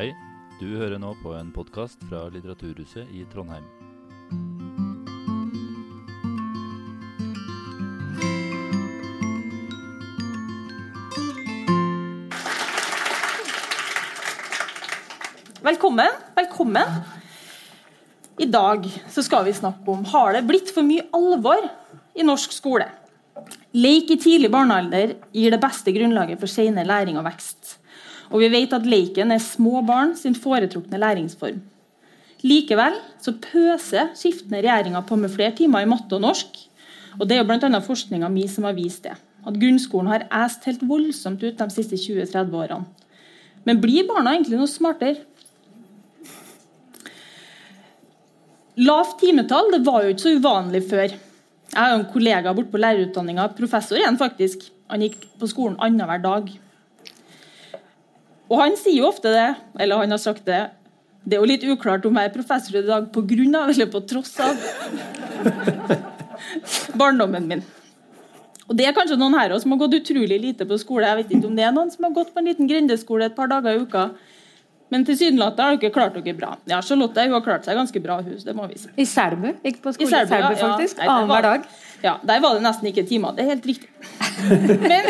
Hei, du hører nå på en podkast fra Litteraturhuset i Trondheim. Velkommen. Velkommen. I dag så skal vi snakke om har det blitt for mye alvor i norsk skole. Lek i tidlig barnealder gir det beste grunnlaget for senere læring og vekst. Og vi vet at leken er små barn sin foretrukne læringsform. Likevel så pøser skiftende regjeringer på med flere timer i matte og norsk. Og Det er jo bl.a. forskninga mi som har vist det. At grunnskolen har æst helt voldsomt ut de siste 20-30 årene. Men blir barna egentlig noe smartere? Lavt timetall det var jo ikke så uvanlig før. Jeg har jo en kollega borte på lærerutdanninga, professor igjen faktisk. Han gikk på skolen annenhver dag. Og han sier jo ofte det, eller han har sagt det Det er jo litt uklart om jeg er professor i dag på grunn av eller på tross av barndommen min. Og Det er kanskje noen her også som har gått utrolig lite på skole. Jeg vet ikke om det er noen som har gått på en liten grendeskole et par dager i uka. Men tilsynelatende har dere klart dere bra. Ja, Charlotte hun har klart seg ganske bra. hus, det må vi si. I Selbu? Gikk på skole i Selbu, ja, faktisk. ja. Annenhver dag. Ja, Der var det nesten ikke timer. Det er helt riktig. Men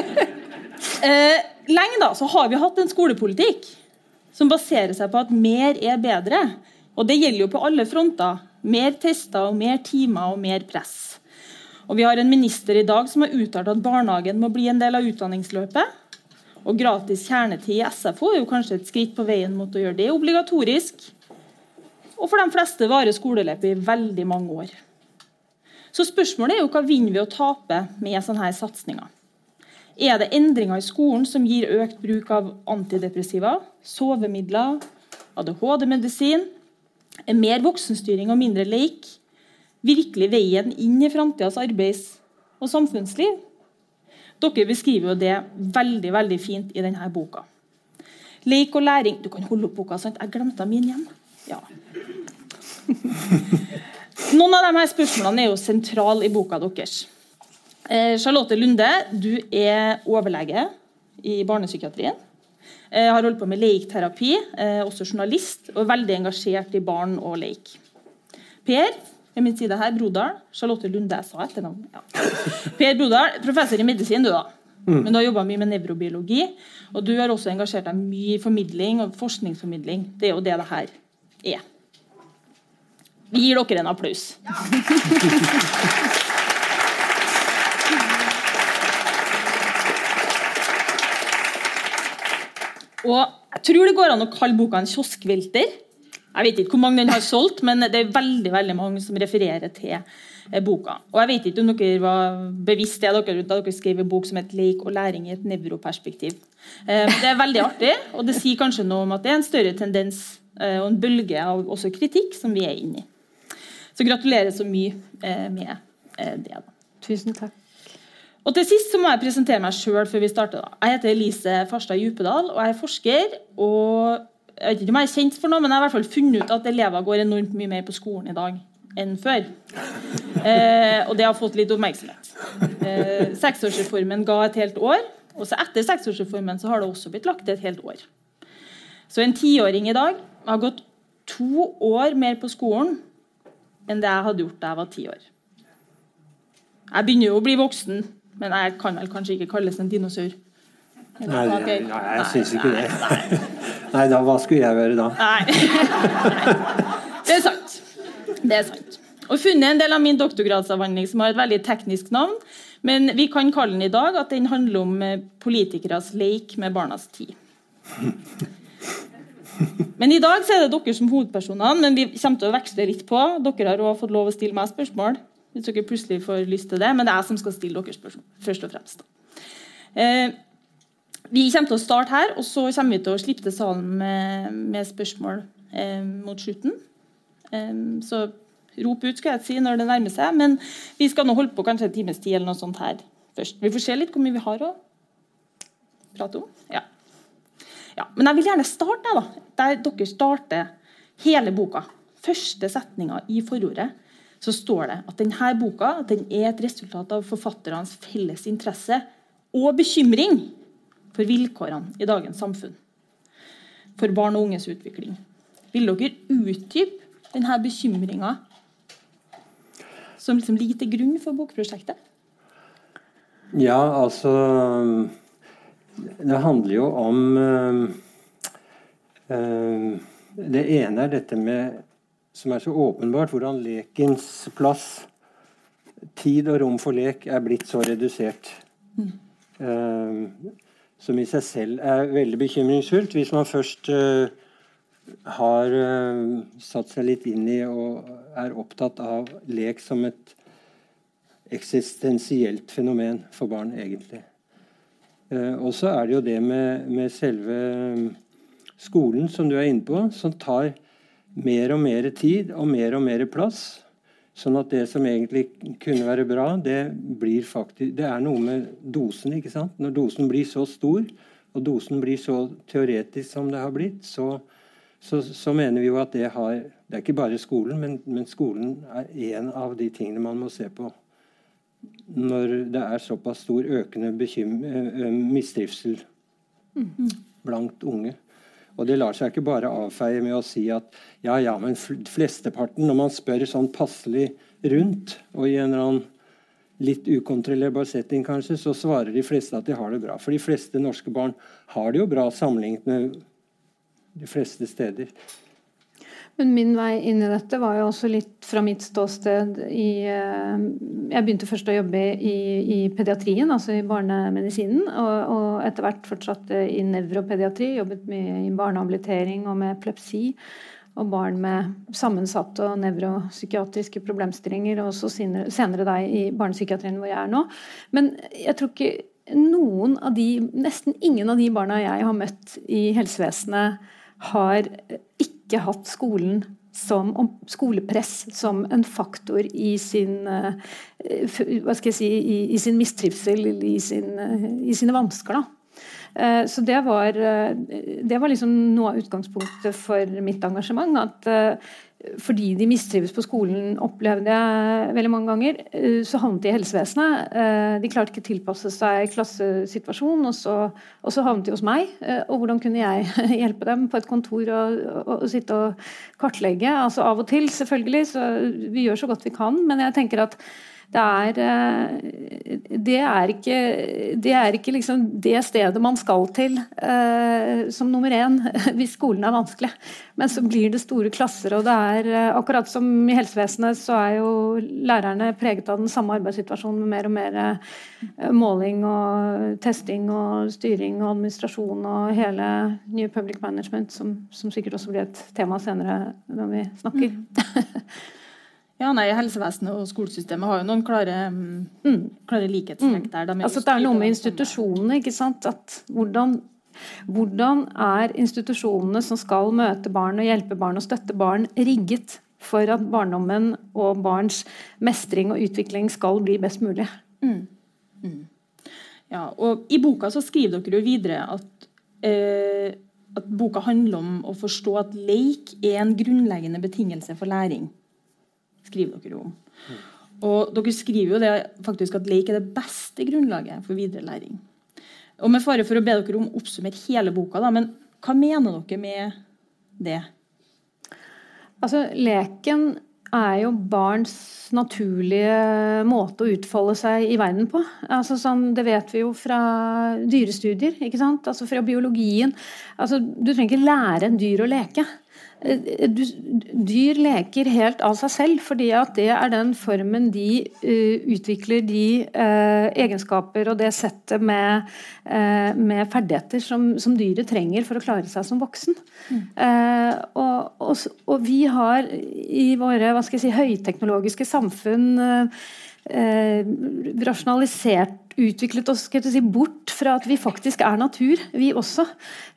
eh, lenge da så har vi hatt en skolepolitikk som baserer seg på at mer er bedre. Og det gjelder jo på alle fronter. Mer tester, og mer timer og mer press. Og Vi har en minister i dag som har uttalt at barnehagen må bli en del av utdanningsløpet. Og gratis kjernetid i SFO er jo kanskje et skritt på veien mot å gjøre det obligatorisk. Og for de fleste varer skoleløpet i veldig mange år. Så spørsmålet er jo hva vinner vi å tape med sånne satsinger? Er det endringer i skolen som gir økt bruk av antidepressiva, sovemidler, ADHD-medisin? Er mer voksenstyring og mindre leik virkelig veien inn i framtidas arbeids- og samfunnsliv? Dere beskriver jo det veldig veldig fint i denne boka. Leik og læring Du kan holde opp boka, sant? Jeg glemte min hjem. Ja. Noen av her spørsmålene er jo sentrale i boka deres. Eh, Charlotte Lunde, du er overlege i barnepsykiatrien. Jeg har holdt på med leikterapi, eh, også journalist, og er veldig engasjert i barn og leik. Per ved min side her, Brodal. Charlotte Lunde, jeg sa etternavn. Ja. Per Brodal, professor i medisin, du da. Men du har jobba mye med nevrobiologi. Og du har også engasjert deg mye i formidling og forskningsformidling. Det er jo det det her er. Vi gir dere en applaus. Og jeg tror det går an å kalle boka en kioskvelter. Jeg vet ikke hvor mange den har solgt, men det er veldig veldig mange som refererer til eh, boka. Og jeg vet ikke om dere var bevisst det da dere skrev en bok som het 'Leik og læring i et nevroperspektiv'. Eh, Det er veldig artig, og det sier kanskje noe om at det er en større tendens eh, og en bølge av også kritikk som vi er inne i. Så gratulerer så mye med det. da. Tusen takk. Og til sist så må jeg presentere meg sjøl før vi starter. da. Jeg heter Elise Farstad Djupedal, og jeg er forsker. og jeg vet ikke om jeg er kjent for noe, men jeg har i hvert fall funnet ut at elever går enormt mye mer på skolen i dag enn før. Eh, og det har fått litt oppmerksomhet. Eh, seksårsreformen ga et helt år. Og så etter seksårsreformen så har det også blitt lagt et helt år. Så en tiåring i dag har gått to år mer på skolen enn det jeg hadde gjort da jeg var ti år. Jeg begynner jo å bli voksen, men jeg kan vel kanskje ikke kalles en dinosaur. Nei, nei, jeg syns ikke det. Nei, da, hva skulle jeg være da? Nei. Det er sant. Det er sant. Og funnet en del av min doktorgradsavhandling som har et veldig teknisk navn, men vi kan kalle den i dag at den handler om eh, politikeres leik med barnas tid. Men i dag er det dere som hovedpersonene, men vi kommer til å veksle litt på. Dere har også fått lov å stille meg spørsmål hvis dere plutselig får lyst til det, men det er jeg som skal stille dere spørsmål. først og fremst. Eh, vi kommer til å starte her, og så kommer vi til å slippe til salen med, med spørsmål eh, mot slutten. Eh, så rop ut, skal jeg si, når det nærmer seg. Men vi skal nå holde på kanskje en times tid eller noe sånt her først. Vi får se litt hvor mye vi har å prate om. Ja. ja. Men jeg vil gjerne starte da, der dere starter hele boka. Første setninga i forordet så står det at denne boka den er et resultat av forfatternes felles interesse og bekymring for vilkårene i dagens samfunn. for barn og unges utvikling. Vil dere utdype denne bekymringa som liksom ligger til grunn for bokprosjektet? Ja, altså Det handler jo om øh, øh, Det ene er dette med som er så åpenbart, hvordan lekens plass, tid og rom for lek, er blitt så redusert. Mm. Uh, som i seg selv er veldig bekymringsfullt. Hvis man først uh, har uh, satt seg litt inn i og er opptatt av lek som et eksistensielt fenomen for barn, egentlig. og så er det jo det med, med selve skolen, som du er inne på, som tar mer og mer tid og mer og mer plass. Sånn at det som egentlig kunne være bra, det blir faktisk Det er noe med dosen, ikke sant? Når dosen blir så stor, og dosen blir så teoretisk som det har blitt, så, så, så mener vi jo at det har Det er ikke bare skolen, men, men skolen er en av de tingene man må se på når det er såpass stor økende mistrivsel blant unge. Og det lar seg ikke bare avfeie med å si at ja, ja, men flesteparten, når man spør sånn passelig rundt, og i en eller annen litt ukontrollerbar setting kanskje, så svarer de fleste at de har det bra. For de fleste norske barn har det jo bra sammenlignet med de fleste steder. Men min vei inn i dette var jo også litt fra mitt ståsted i eh, Jeg begynte først å jobbe i, i pediatrien, altså i barnemedisinen, og, og, etter hvert fortsatte i nevropediatri. Jobbet mye i barnehabilitering og med epilepsi. Og barn med sammensatte og nevropsykiatriske problemstillinger. Og så senere, senere da i barnepsykiatrien hvor jeg er nå. Men jeg tror ikke noen av de, nesten ingen av de barna jeg har møtt i helsevesenet, har ikke hatt skolen som, skolepress som en faktor i sin, eh, si, i, i sin mistrivsel, i, sin, eh, i sine vansker. Da. Eh, så det var, det var liksom noe av utgangspunktet for mitt engasjement. At fordi de mistrives på skolen, opplevde jeg veldig mange ganger, eh, så havnet de i helsevesenet. Eh, de klarte ikke å tilpasse seg klassesituasjonen, og så, og så havnet de hos meg. Eh, og hvordan kunne jeg hjelpe dem på et kontor og, og, og sitte og kartlegge? Altså Av og til, selvfølgelig, så vi gjør så godt vi kan, men jeg tenker at det er, eh, det er ikke, det, er ikke liksom det stedet man skal til eh, som nummer én hvis skolen er vanskelig. Men så blir det store klasser, og det er eh, akkurat som i helsevesenet, så er jo lærerne preget av den samme arbeidssituasjonen med mer og mer måling og testing og styring og administrasjon og hele New Public Management, som, som sikkert også blir et tema senere når vi snakker. Mm. Ja, nei, Helsevesenet og skolesystemet har jo noen klare, mm, klare likhetstrekk der. De altså, det er noe med institusjonene. ikke sant? At hvordan, hvordan er institusjonene som skal møte barn og hjelpe barn og støtte barn, rigget for at barndommen og barns mestring og utvikling skal bli best mulig? Mm. Mm. Ja, og I boka så skriver dere jo videre at, eh, at boka handler om å forstå at leik er en grunnleggende betingelse for læring skriver dere om. Og dere skriver jo det faktisk at lek er det beste grunnlaget for videre læring. Og Med fare for å be dere om å oppsummere hele boka, da, men hva mener dere med det? Altså, Leken er jo barns naturlige måte å utfolde seg i verden på. Altså, sånn, det vet vi jo fra dyrestudier, ikke sant? Altså, fra biologien. Altså, du trenger ikke lære en dyr å leke. Eh, dyr leker helt av seg selv, fordi at det er den formen de uh, utvikler de uh, egenskaper og det settet med, med ferdigheter som, som, dyret trenger for å klare seg som voksen. Mm. Og, og, og, vi har i våre si, høyteknologiske samfunn rasjonalisert utviklet oss si, bort fra at vi faktisk er natur, vi også.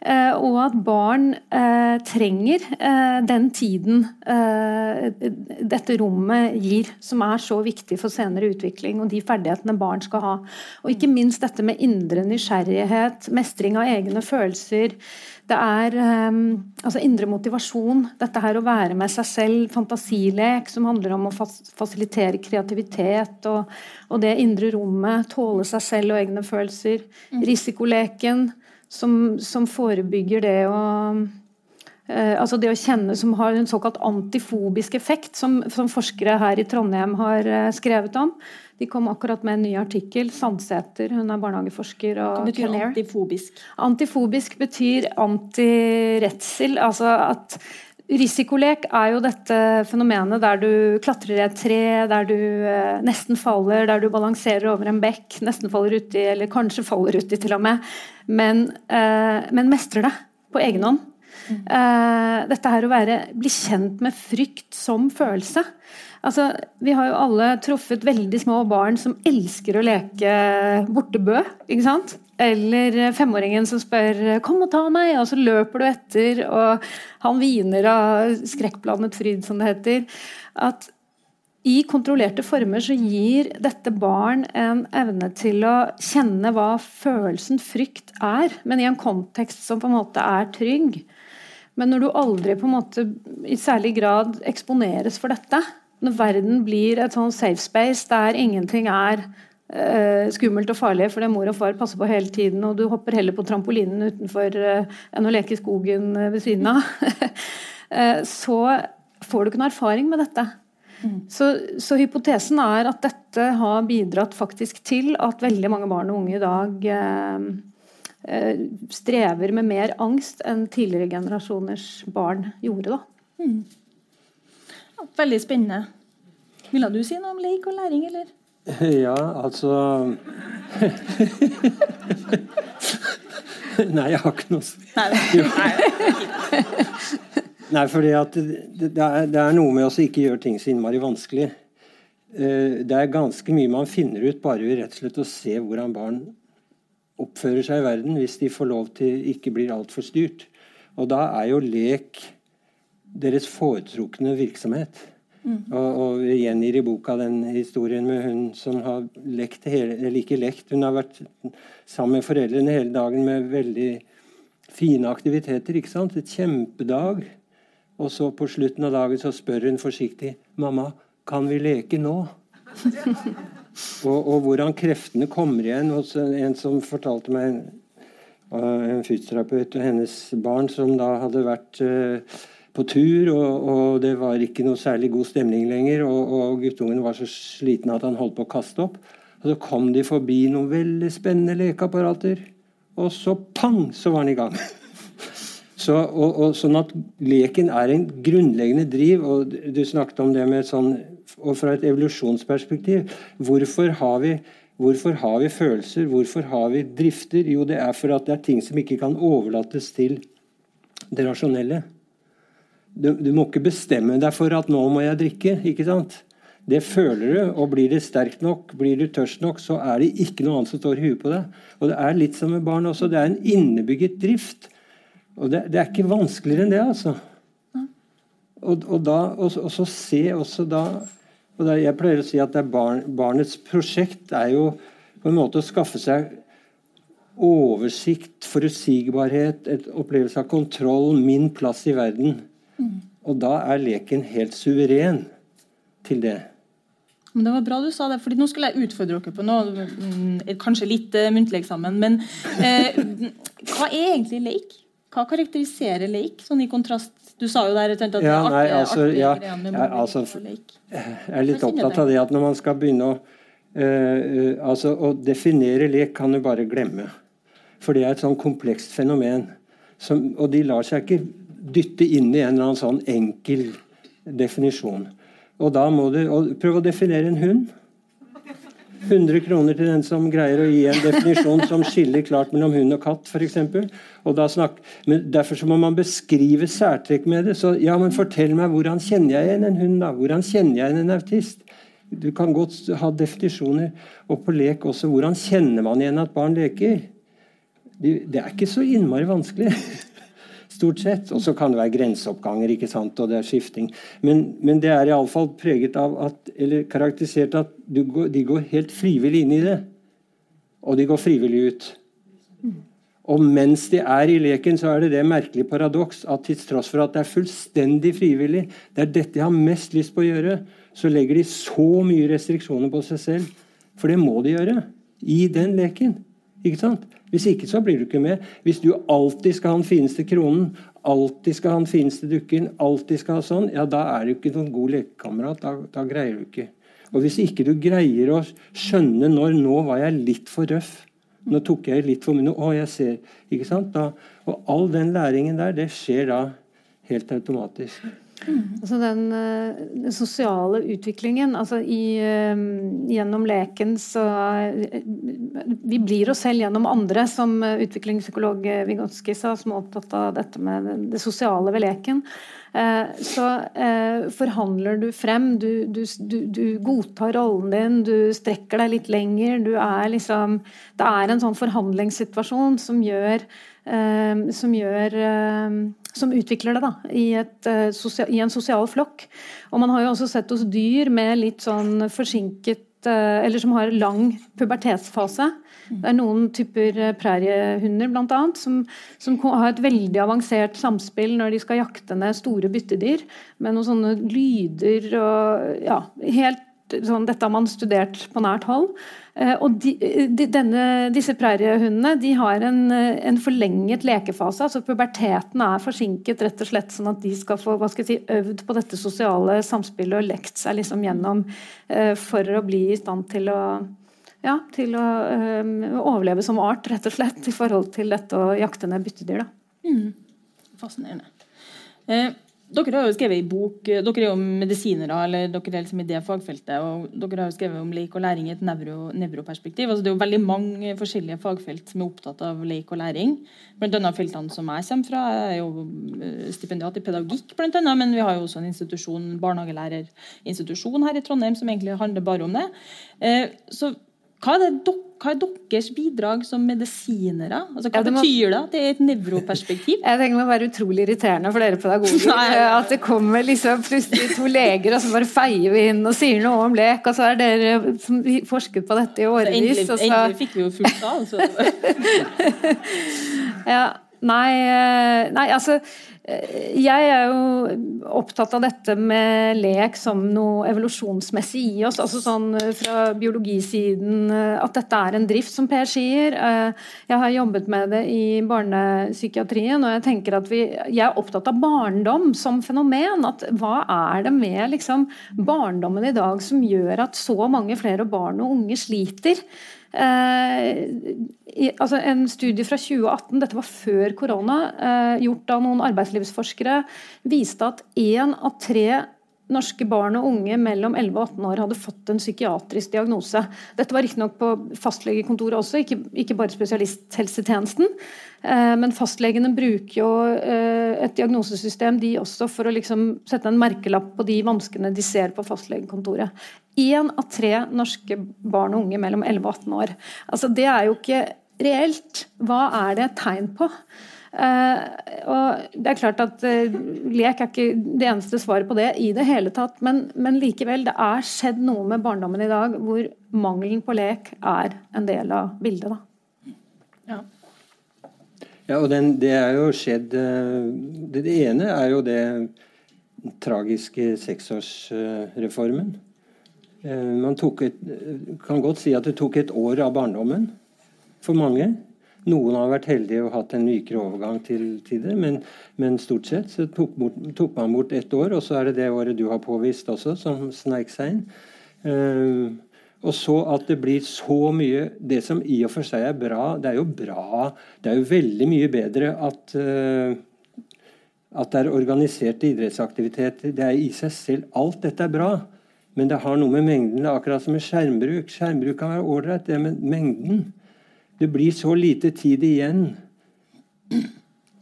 Eh, og at barn eh, trenger eh, den tiden eh, dette rommet gir, som er så viktig for senere utvikling, og de ferdighetene barn skal ha. Og ikke minst dette med indre nysgjerrighet, mestring av egne følelser. Det er um, altså indre motivasjon. Dette her å være med seg selv. Fantasilek som handler om å fasilitere kreativitet og, og det indre rommet. Tåle seg selv og egne følelser. Mm. Risikoleken som, som, forebygger det å Eh, altså det å kjenne som har en såkalt antifobisk effekt, som, som forskere her i Trondheim har eh, skrevet om. De kom akkurat med en ny artikkel. Sandsæter, hun er barnehageforsker. Hva betyr antifobisk? Antifobisk betyr antiredsel. Altså at Risikolek er jo dette fenomenet der du klatrer i et tre, der du eh, nesten faller, der du balanserer over en bekk, nesten faller uti, eller kanskje faller uti til og med, men, eh, men mestrer det på egen hånd. Uh, dette her å være, bli kjent med frykt som følelse. Altså, vi har jo alle truffet veldig små barn som elsker å leke bortebø. ikke sant? Eller femåringen som spør 'kom og ta meg', og så løper du etter, og han hviner av skrekkblandet fryd, som det heter. At i kontrollerte former så gir dette barn en evne til å kjenne hva følelsen frykt er, men i en kontekst som på en måte er trygg. Men når du aldri på en måte i særlig grad eksponeres for dette, når verden blir et sånn safe space der ingenting er eh, skummelt og farlig fordi mor og far passer på hele tiden, og du hopper heller på trampolinen utenfor eh, enn å leke i skogen uh, ved siden av, så får du ikke noe erfaring med dette. Mm. Så, så, hypotesen er at dette har bidratt faktisk til at veldig mange barn og unge i dag Eh, strever med mer angst enn tidligere generasjoners barn gjorde. Mm. veldig spennende. Ville du si noe om leik og læring, eller? Ja, altså Nei, jeg har ikke noe Nei, Nei fordi at det, det, er, det, er, noe med å ikke gjøre ting så innmari vanskelig. Eh, det er ganske mye man finner ut bare ved rett og slett å se hvordan barn oppfører seg i verden hvis de får lov til ikke blir altfor styrt. Og da er jo lek deres foretrukne virksomhet. Mm. Og, og gjengir i boka den historien med hun som har lekt hele, eller ikke lekt, hun har vært sammen med foreldrene hele dagen med veldig fine aktiviteter. ikke sant? Et kjempedag. Og så på slutten av dagen så spør hun forsiktig 'Mamma, kan vi leke nå?' Og, og, hvordan kreftene kommer igjen hos en som fortalte meg en fysioterapeut og hennes barn som da hadde vært uh, på tur, og, og, det var ikke noe særlig god stemning lenger. Og, og guttungen var så sliten at han holdt på å kaste opp. Og Så kom de forbi noen veldig spennende lekeapparater, og så pang, så var han i gang. Så, og, og, sånn at Leken er en grunnleggende driv. og Du snakket om det med sånn og fra et evolusjonsperspektiv. Hvorfor har, vi, hvorfor har vi følelser? Hvorfor har vi drifter? Jo, det er for at det er ting som ikke kan overlates til det rasjonelle. Du, du må ikke bestemme deg for at 'nå må jeg drikke'. ikke sant? Det føler du, og blir det sterkt nok, blir du tørst nok, så er det ikke noe annet som står i huet på deg. Og det er litt som med barn også. Det er en innebygget drift. Og det, det er ikke vanskeligere enn det, altså. Og, og, da, og, og så se også da og det, Jeg pleier å si at barn, barnets prosjekt er jo på en måte å skaffe seg oversikt, forutsigbarhet, et opplevelse av kontroll, min plass i verden. Mm. Og da er leken helt suveren til det. Men Det var bra du sa det, fordi nå skulle jeg utfordre dere på noe. Mm, kanskje litt uh, muntlig eksamen. Men eh, hva er egentlig leik? Hva karakteriserer leik, sånn i kontrast Du sa jo der at det ja, nei, altså, ja, ja, altså. Jeg er litt opptatt av det at når man skal begynne å uh, altså, Å definere lek kan du bare glemme. For det er et sånn komplekst fenomen. Som, og de lar seg ikke dytte inn i en eller annen sånn enkel definisjon. Og da må du prøve å definere en hund. 100 kroner til den som greier å gi en definisjon som skiller klart mellom hund og katt, f.eks. Men derfor så må man beskrive særtrekk med det. Så ja, men fortell meg hvordan kjenner jeg igjen en hund, da? Hvordan kjenner jeg igjen en autist? Du kan godt ha definisjoner. Og på lek også. Hvordan kjenner man igjen at barn leker? Det er ikke så innmari vanskelig. Stort sett. Og så kan det være grenseoppganger, ikke sant, og det er skifting. Men, men det er iallfall preget av at, eller karakterisert at går, de går helt frivillig inn i det. Og de går frivillig ut. Og mens de er i leken, så er det det merkelige paradoks at til tross for at det er fullstendig frivillig, det er dette jeg har mest lyst på å gjøre, så legger de så mye restriksjoner på seg selv. For det må de gjøre i den leken. Ikke sant? Hvis ikke så blir du ikke med. Hvis du alltid skal ha den fineste kronen, alltid skal ha den fineste dukken, alltid skal ha sånn, ja, da er du ikke noen god lekekamerat. Da, da, greier du ikke. Og hvis ikke du greier å skjønne når Nå var jeg litt for røff. Nå tok jeg litt for mye. Å, jeg ser. Ikke sant? Da, og all den læringen der, det skjer da helt automatisk. Altså den, eh, den, sosiale utviklingen altså i, uh, Gjennom leken så uh, Vi blir oss selv gjennom andre, som utviklingspsykolog Vygotsky sa, som er opptatt av dette med det, sosiale ved leken. Så forhandler du frem, du, du, du, du, godtar rollen din, du strekker deg litt lenger. Du er liksom Det er en sånn forhandlingssituasjon som gjør som gjør som utvikler det da, i, et, uh, i, en sosial flokk. Og Man har jo også sett hos dyr med litt sånn forsinket uh, Eller som har lang pubertetsfase. Det er noen typer uh, præriehunder annet, som, som, har et veldig avansert samspill når de skal jakte ned store byttedyr, med noen sånne lyder og ja, helt sånn, Dette har man studert på nært hold. Eh, og de, de, denne, disse præriehundene de har en, en, forlenget lekefase. altså Puberteten er forsinket rett og slett sånn at de skal få hva skal jeg si, øvd på dette sosiale samspillet og lekt seg liksom gjennom for å bli i stand til å ja, til å um, overleve som art, rett og slett, i forhold til dette å jakte ned byttedyr. Mm. Fascinerende. Eh, dere har jo skrevet i bok, eh, dere er jo medisinere, eller dere er liksom i det fagfeltet. og Dere har jo skrevet om leik og læring i et nevro, nevroperspektiv. Altså det er jo veldig mange forskjellige fagfelt som er opptatt av leik og læring. Blant annet feltene som jeg kommer fra, jeg er jo eh, stipendiat i pedagogikk, blant annet, men vi har jo også en institusjon, barnehagelærerinstitusjon her i Trondheim som egentlig handler bare om det. Eh, så hva er, det, hva er, deres bidrag som medisinere? Altså, hva ja, det må... betyr det at det er et nevroperspektiv? Jeg tenker Det må være utrolig irriterende for dere pedagoger at det kommer liksom plutselig to leger, og så bare feier vi inn og sier noe om lek, og så er dere som forsket på dette i årevis. Endelig, så... endelig fikk vi jo fullt av. ja, nei, eh, nei, altså jeg er jo opptatt av dette med lek som noe evolusjonsmessig i oss. altså sånn eh, Fra biologisiden eh, at dette er en drift, som Per sier. Eh, jeg har jobbet med det i barnepsykiatrien, og jeg tenker at vi, jeg er opptatt av barndom som fenomen. at Hva er det med liksom, barndommen i dag som gjør at så mange flere barn og unge sliter? Eh, i, altså en studie fra 2018, dette var før korona, eh, gjort av noen arbeidslivsforskere, viste at én av tre norske barn og unge mellom 11 og 18 år hadde fått en psykiatrisk diagnose. Dette var riktignok på fastlegekontoret også, ikke, ikke bare spesialisthelsetjenesten. Eh, men fastlegene bruker jo eh, et diagnosesystem de også for å liksom sette en merkelapp på de vanskene de ser på fastlegekontoret. Én av tre norske barn og unge mellom 11 og 18 år. Altså, det er jo ikke reelt. Hva er det et tegn på? Uh, og det er klart at Lek er ikke det eneste svaret på det i det hele tatt, men, men, likevel, det er skjedd noe med barndommen i dag hvor mangelen på lek er en del av bildet. Da. Ja. Ja, og den, det er jo skjedd uh, det, det, ene er jo det tragiske seksårsreformen. man tok et, kan godt si at det tok et år av barndommen for mange. Noen har vært heldige og hatt en mykere overgang til, til det, men, men, stort sett så tok, bort, tok, man bort ett år, og så er det det året du har påvist også, som sneik seg inn. Og så at det blir så mye Det som i og for seg er bra, det er jo bra Det er jo veldig mye bedre at uh, at det er organiserte idrettsaktiviteter. Det er i seg selv Alt dette er bra. Men det har noe med mengden akkurat som med skjermbruk. Skjermbruk kan være ålreit, det med mengden. Det blir så lite tid igjen.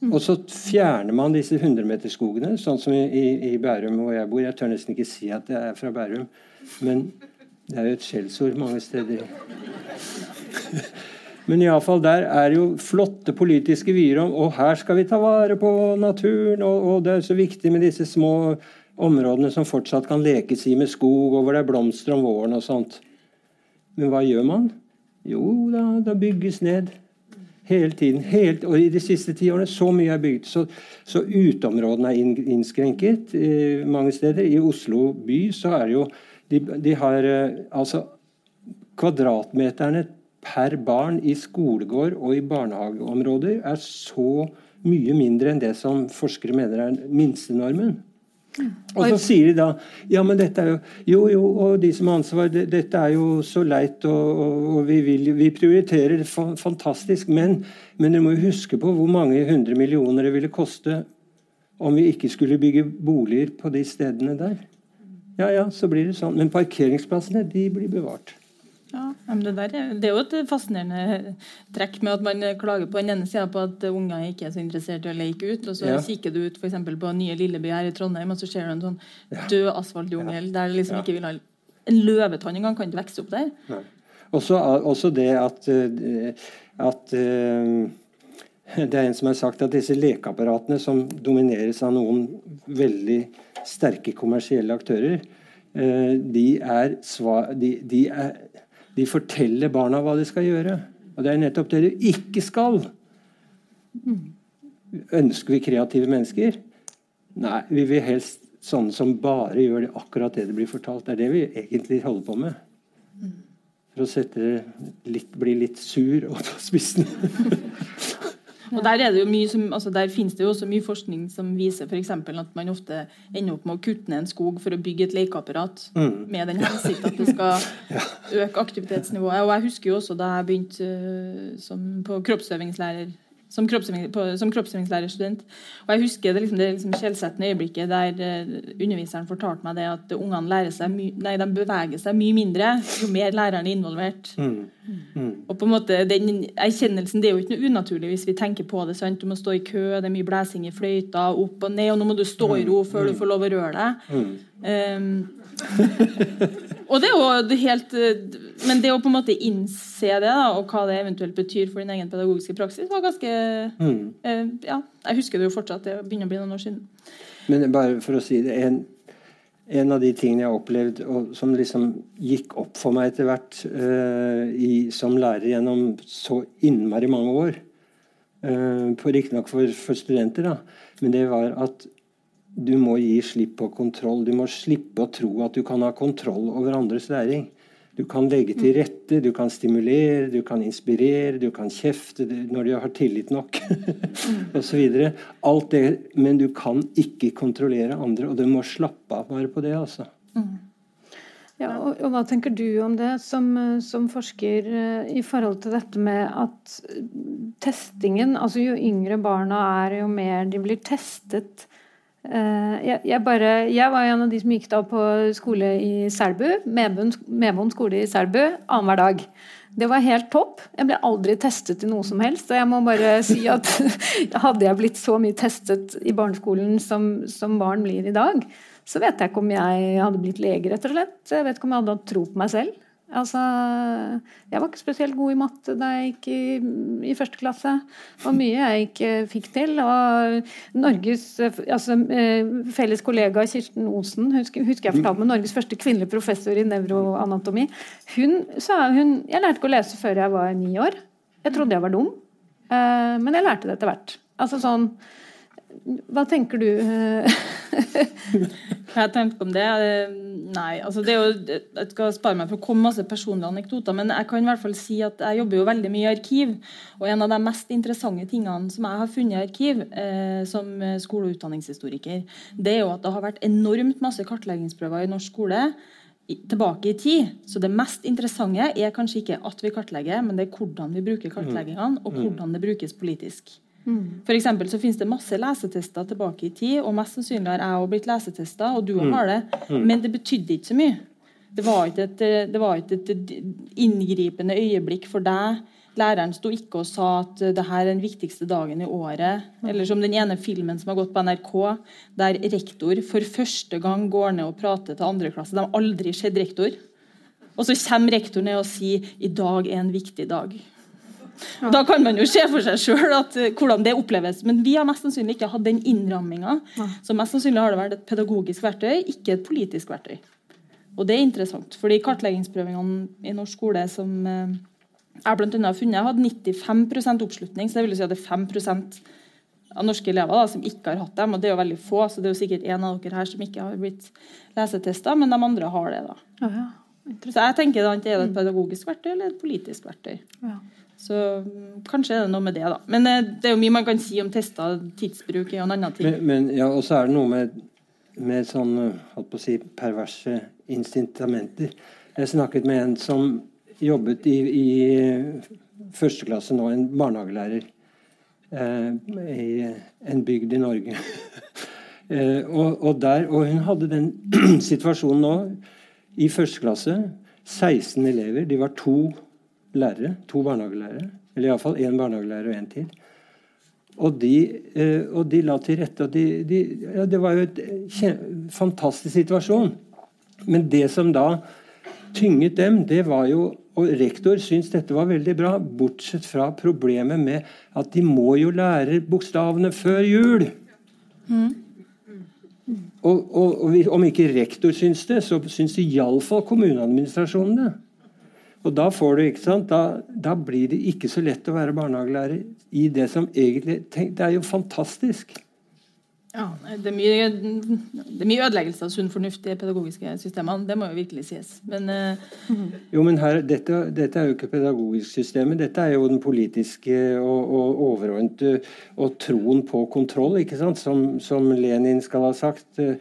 Og så fjerner man disse 100-meterskogene, sånn som i, i, Bærum hvor jeg bor. Jeg tør nesten ikke si at jeg er fra Bærum, men det er jo et skjellsord mange steder. Men iallfall der er jo flotte politiske vyer om og her skal vi ta vare på naturen, og, og det er så viktig med disse små områdene som fortsatt kan lekes i med skog, og hvor det er blomster om våren og sånt. Men hva gjør man? Jo da, det bygges ned. Hele tiden. Helt, og i de siste ti årene så mye er bygd. Så, så uteområdene er innskrenket eh, mange steder. I Oslo by så er det jo De, de har eh, altså Kvadratmeterne per barn i skolegård og i barnehageområder er så mye mindre enn det som forskere mener er minstenormen. Og så sier de da ja, men dette er jo Jo, jo, og de som har ansvar, det, dette er jo så leit, og, og, og vi, vil, vi prioriterer det fantastisk, men, men dere må jo huske på hvor mange hundre millioner det ville koste om vi ikke skulle bygge boliger på de stedene der. Ja ja, så blir det sånn. Men parkeringsplassene, de blir bevart. Ja, men det, der, er- det er jo et fascinerende trekk med at man klager på den ene sida på at unger ikke er så interessert i å leke ut, og så Ja. kikker du ut for eksempel på nye Lilleby her i Trondheim, og så ser du en sånn død asfaltjungel der det liksom Ja. ikke vil ha En løvetann engang kan ikke vokse opp der. Også, også det at, eh, at eh, Det er en som har sagt at disse lekeapparatene som domineres av noen veldig sterke kommersielle aktører, eh, de, er sva, de, de, er, de forteller barna hva de skal gjøre. Og det er nettopp det du ikke skal. Ønsker vi kreative mennesker? Nei, vi vil helst sånne som bare gjør det akkurat det det blir fortalt. Det er det vi egentlig holder på med. For å litt, bli litt sur og ta spissen. Og Der er det jo mye som, altså der finnes det jo også mye forskning som viser for eksempel at man ofte ender opp med å kutte ned en skog for å bygge et lekeapparat med den hensikt at det skal øke aktivitetsnivået. Og Jeg husker jo også da jeg begynte øh, som på kroppsøvingslærer som, kroppsøving, på, som kroppsøvingslærerstudent. Og jeg husker det, liksom, det liksom skjellsettende øyeblikket der uh, underviseren fortalte meg det at ungene lærer seg my, nei, de beveger seg mye mindre jo mer læreren er involvert. Og på en måte, den erkjennelsen det er jo ikke noe unaturlig hvis vi tenker på det. sant? Du må stå i kø, det er mye blæsing i fløyta, opp og ned, og nå må du stå i ro før du får lov å røre deg. Um, og det er jo helt Men det å på en måte innse det, da, og hva det eventuelt betyr for din egen pedagogiske praksis, var ganske uh, Ja, jeg husker det jo fortsatt. Det begynner å bli noen år siden. Men bare for å si det en, en av de tingene jeg har opplevd, og som liksom gikk opp for meg etter hvert uh, i, som lærer gjennom så innmari mange år uh, Riktignok for, for studenter, da, men det var at du må gi slipp på kontroll. Du må slippe å tro at du kan ha kontroll over andres læring. Du kan legge til rette, du kan stimulere, du kan inspirere, du kan kjefte når du har tillit nok osv. Alt det, men du kan ikke kontrollere andre, og du må slappe av bare på det. altså. Ja, og, og Hva tenker du om det som, som forsker eh, i forhold til dette med at eh, testingen altså Jo yngre barna er, jo mer de blir testet. Eh, Jeg, bare, jeg var en av de som gikk da på skole i Selbu, Medvold skole i Selbu, annenhver dag. Det var helt topp. Jeg ble aldri testet i noe som helst. Og jeg må bare si at hadde jeg blitt så mye testet i barneskolen som, som barn blir i dag, så vet jeg ikke om jeg hadde blitt lege, rett og slett. Jeg vet ikke om jeg hadde hatt tro på meg selv. Altså, jeg var ikke spesielt god i matte da jeg gikk i, i første klasse. Det var mye jeg ikke fikk til. Og Norges altså, eh, felles kollega Kirsten Osen, husker, husker jeg fortalte med Norges første kvinnelige professor i nevroanatomi. Hun sa hun Jeg lærte ikke å lese før jeg var ni år. Jeg trodde jeg var dum, eh, men jeg lærte det etter hvert. Altså sånn Hva tenker du? Hva jeg tenker om det? eh, Nei, altså det er jo, jeg skal spare meg for å komme masse personlige anekdoter, men jeg kan i hvert fall si at jeg jobber jo veldig mye i arkiv. Og en av de mest interessante tingene som jeg har funnet i arkiv eh, som skole- og utdanningshistoriker, det er jo at det har vært enormt masse kartleggingsprøver i norsk skole tilbake i tid. Så det mest interessante er kanskje ikke at vi kartlegger, men det er hvordan vi bruker kartleggingene, og hvordan det brukes politisk. For eksempel så finnes det masse lesetester tilbake i tid, og mest sannsynlig har jeg også blitt lesetesta, og du har det, men det betydde ikke så mye. Det var ikke et, det var ikke et inngripende øyeblikk for deg. Læreren sto ikke og sa at det her er den viktigste dagen i året. Eller som den ene filmen som har gått på NRK, der rektor for første gang går ned og prater til andre klasse. De har aldri sett rektor. Og så kommer rektor ned og sier i dag er en viktig dag. Da kan man jo se for seg sjøl hvordan det oppleves. Men vi har mest sannsynlig ikke hatt den innramminga. Så mest sannsynlig har det vært et pedagogisk verktøy, ikke et politisk verktøy. Og det er interessant, fordi kartleggingsprøvingene i norsk skole som eh, jeg blant annet har funnet, hadde 95% oppslutning. Så det vil si at det er 5 av norske elever da, som ikke har hatt dem. Og det er jo veldig få, så det er jo sikkert en av dere her som ikke har blitt lesetesta, men de andre har det. da. Ja, ja. Så jeg tenker da, Er det et pedagogisk verktøy eller et politisk verktøy? Ja. Så mm, kanskje er det noe med det, da. Men eh, det er jo mye man kan si om tester. Tidsbruk er jo en annen ting. Men, men ja, og så er det noe med, med sånn holdt på å si, perverse incitamenter. Jeg snakket med en som jobbet i, i første klasse nå, en barnehagelærer eh, i en bygd i Norge. eh, og, og, der, og hun hadde den situasjonen nå i første klasse. 16 elever. De var to lærere. To barnehagelærere. Eller iallfall én barnehagelærer og én til. Og de, eh, og de, la til rette. og de, de, ja, Det var jo en fantastisk situasjon. Men det som da tynget dem, det var jo Og rektor syntes dette var veldig bra, bortsett fra problemet med at de må jo lære bokstavene før jul. Mm. Og, og, og, om ikke rektor syns det, så syns iallfall kommuneadministrasjonen det. Og da får du, ikke sant, da, da, blir det ikke så lett å være barnehagelærer i det som egentlig tenk, Det er jo fantastisk. Ja, det er, mye, det er mye ødeleggelse av sunn fornuft i pedagogiske systemene. Det må jo virkelig sies. Men, uh, jo, men her, dette, dette, er jo ikke pedagogisk systemet. Dette er jo den politiske og, og overordnede og troen på kontroll, ikke sant? Som, som Lenin skal ha sagt. Uh,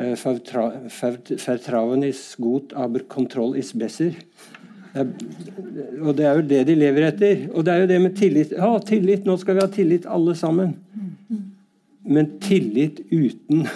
Vertrauen ist gut, aber Kontroll ist besser. Og det er jo det de lever etter. Og det er jo det med tillit. Ja, tillit, nå skal vi ha tillit alle sammen. Men tillit uten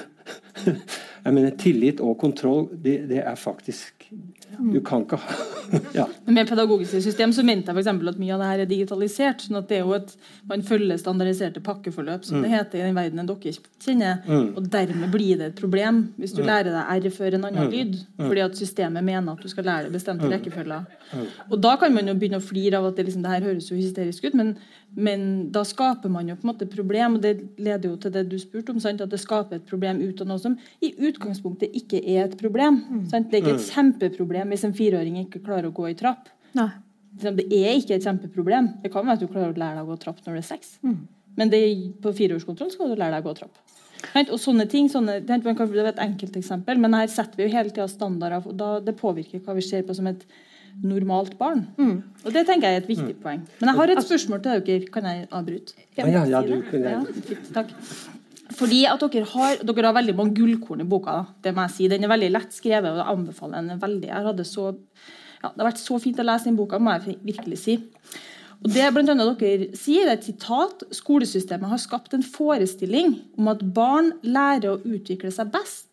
Jeg mener, tillit og kontroll, det, det er faktisk Du kan ikke ha ja. Med pedagogiske system så mente jeg for at mye av det her er digitalisert. sånn at det er jo et, Man følger standardiserte pakkeforløp, som mm. det heter i den verdenen dere kjenner. Mm. Og dermed blir det et problem hvis du mm. lærer deg R før en annen mm. lyd. Mm. Fordi at systemet mener at du skal lære det bestemte mm. rekkefølger. Og da kan man jo begynne å flire av at det, liksom, det her høres jo hysterisk ut, men, men, da skaper man jo på en måte problem. Og det leder jo til det du spurte om, sant? at det skaper et problem ut av noe som i utgangspunktet ikke er et problem. Sant? Det er ikke et kjempeproblem hvis en fireåring ikke klarer å gå i trapp. Nei. Det er ikke et kjempeproblem. Det kan være at du klarer å lære deg å gå trapp når du er seks. Mm. Men det, på fireårskontroll skal du lære deg å gå trapp. Og sånne ting, sånne, Det er et enkelteksempel, men her setter vi jo hele tida standarder. og da, Det påvirker hva vi ser på som et normalt barn. Mm. Og Det tenker jeg er et viktig mm. poeng. Men jeg har et spørsmål til dere. Kan jeg avbryte? Ja, ja, ja, du, ja, takk. Fordi at dere har, dere har veldig mange gullkorn i boka. Det må jeg si. Den er veldig lett skrevet, og jeg anbefaler den veldig. Så ja, det har vært så fint å lese den boka, må jeg virkelig si. Og det blant annet dere sier, er et sitat skolesystemet har skapt en forestilling om at barn lærer å utvikle seg best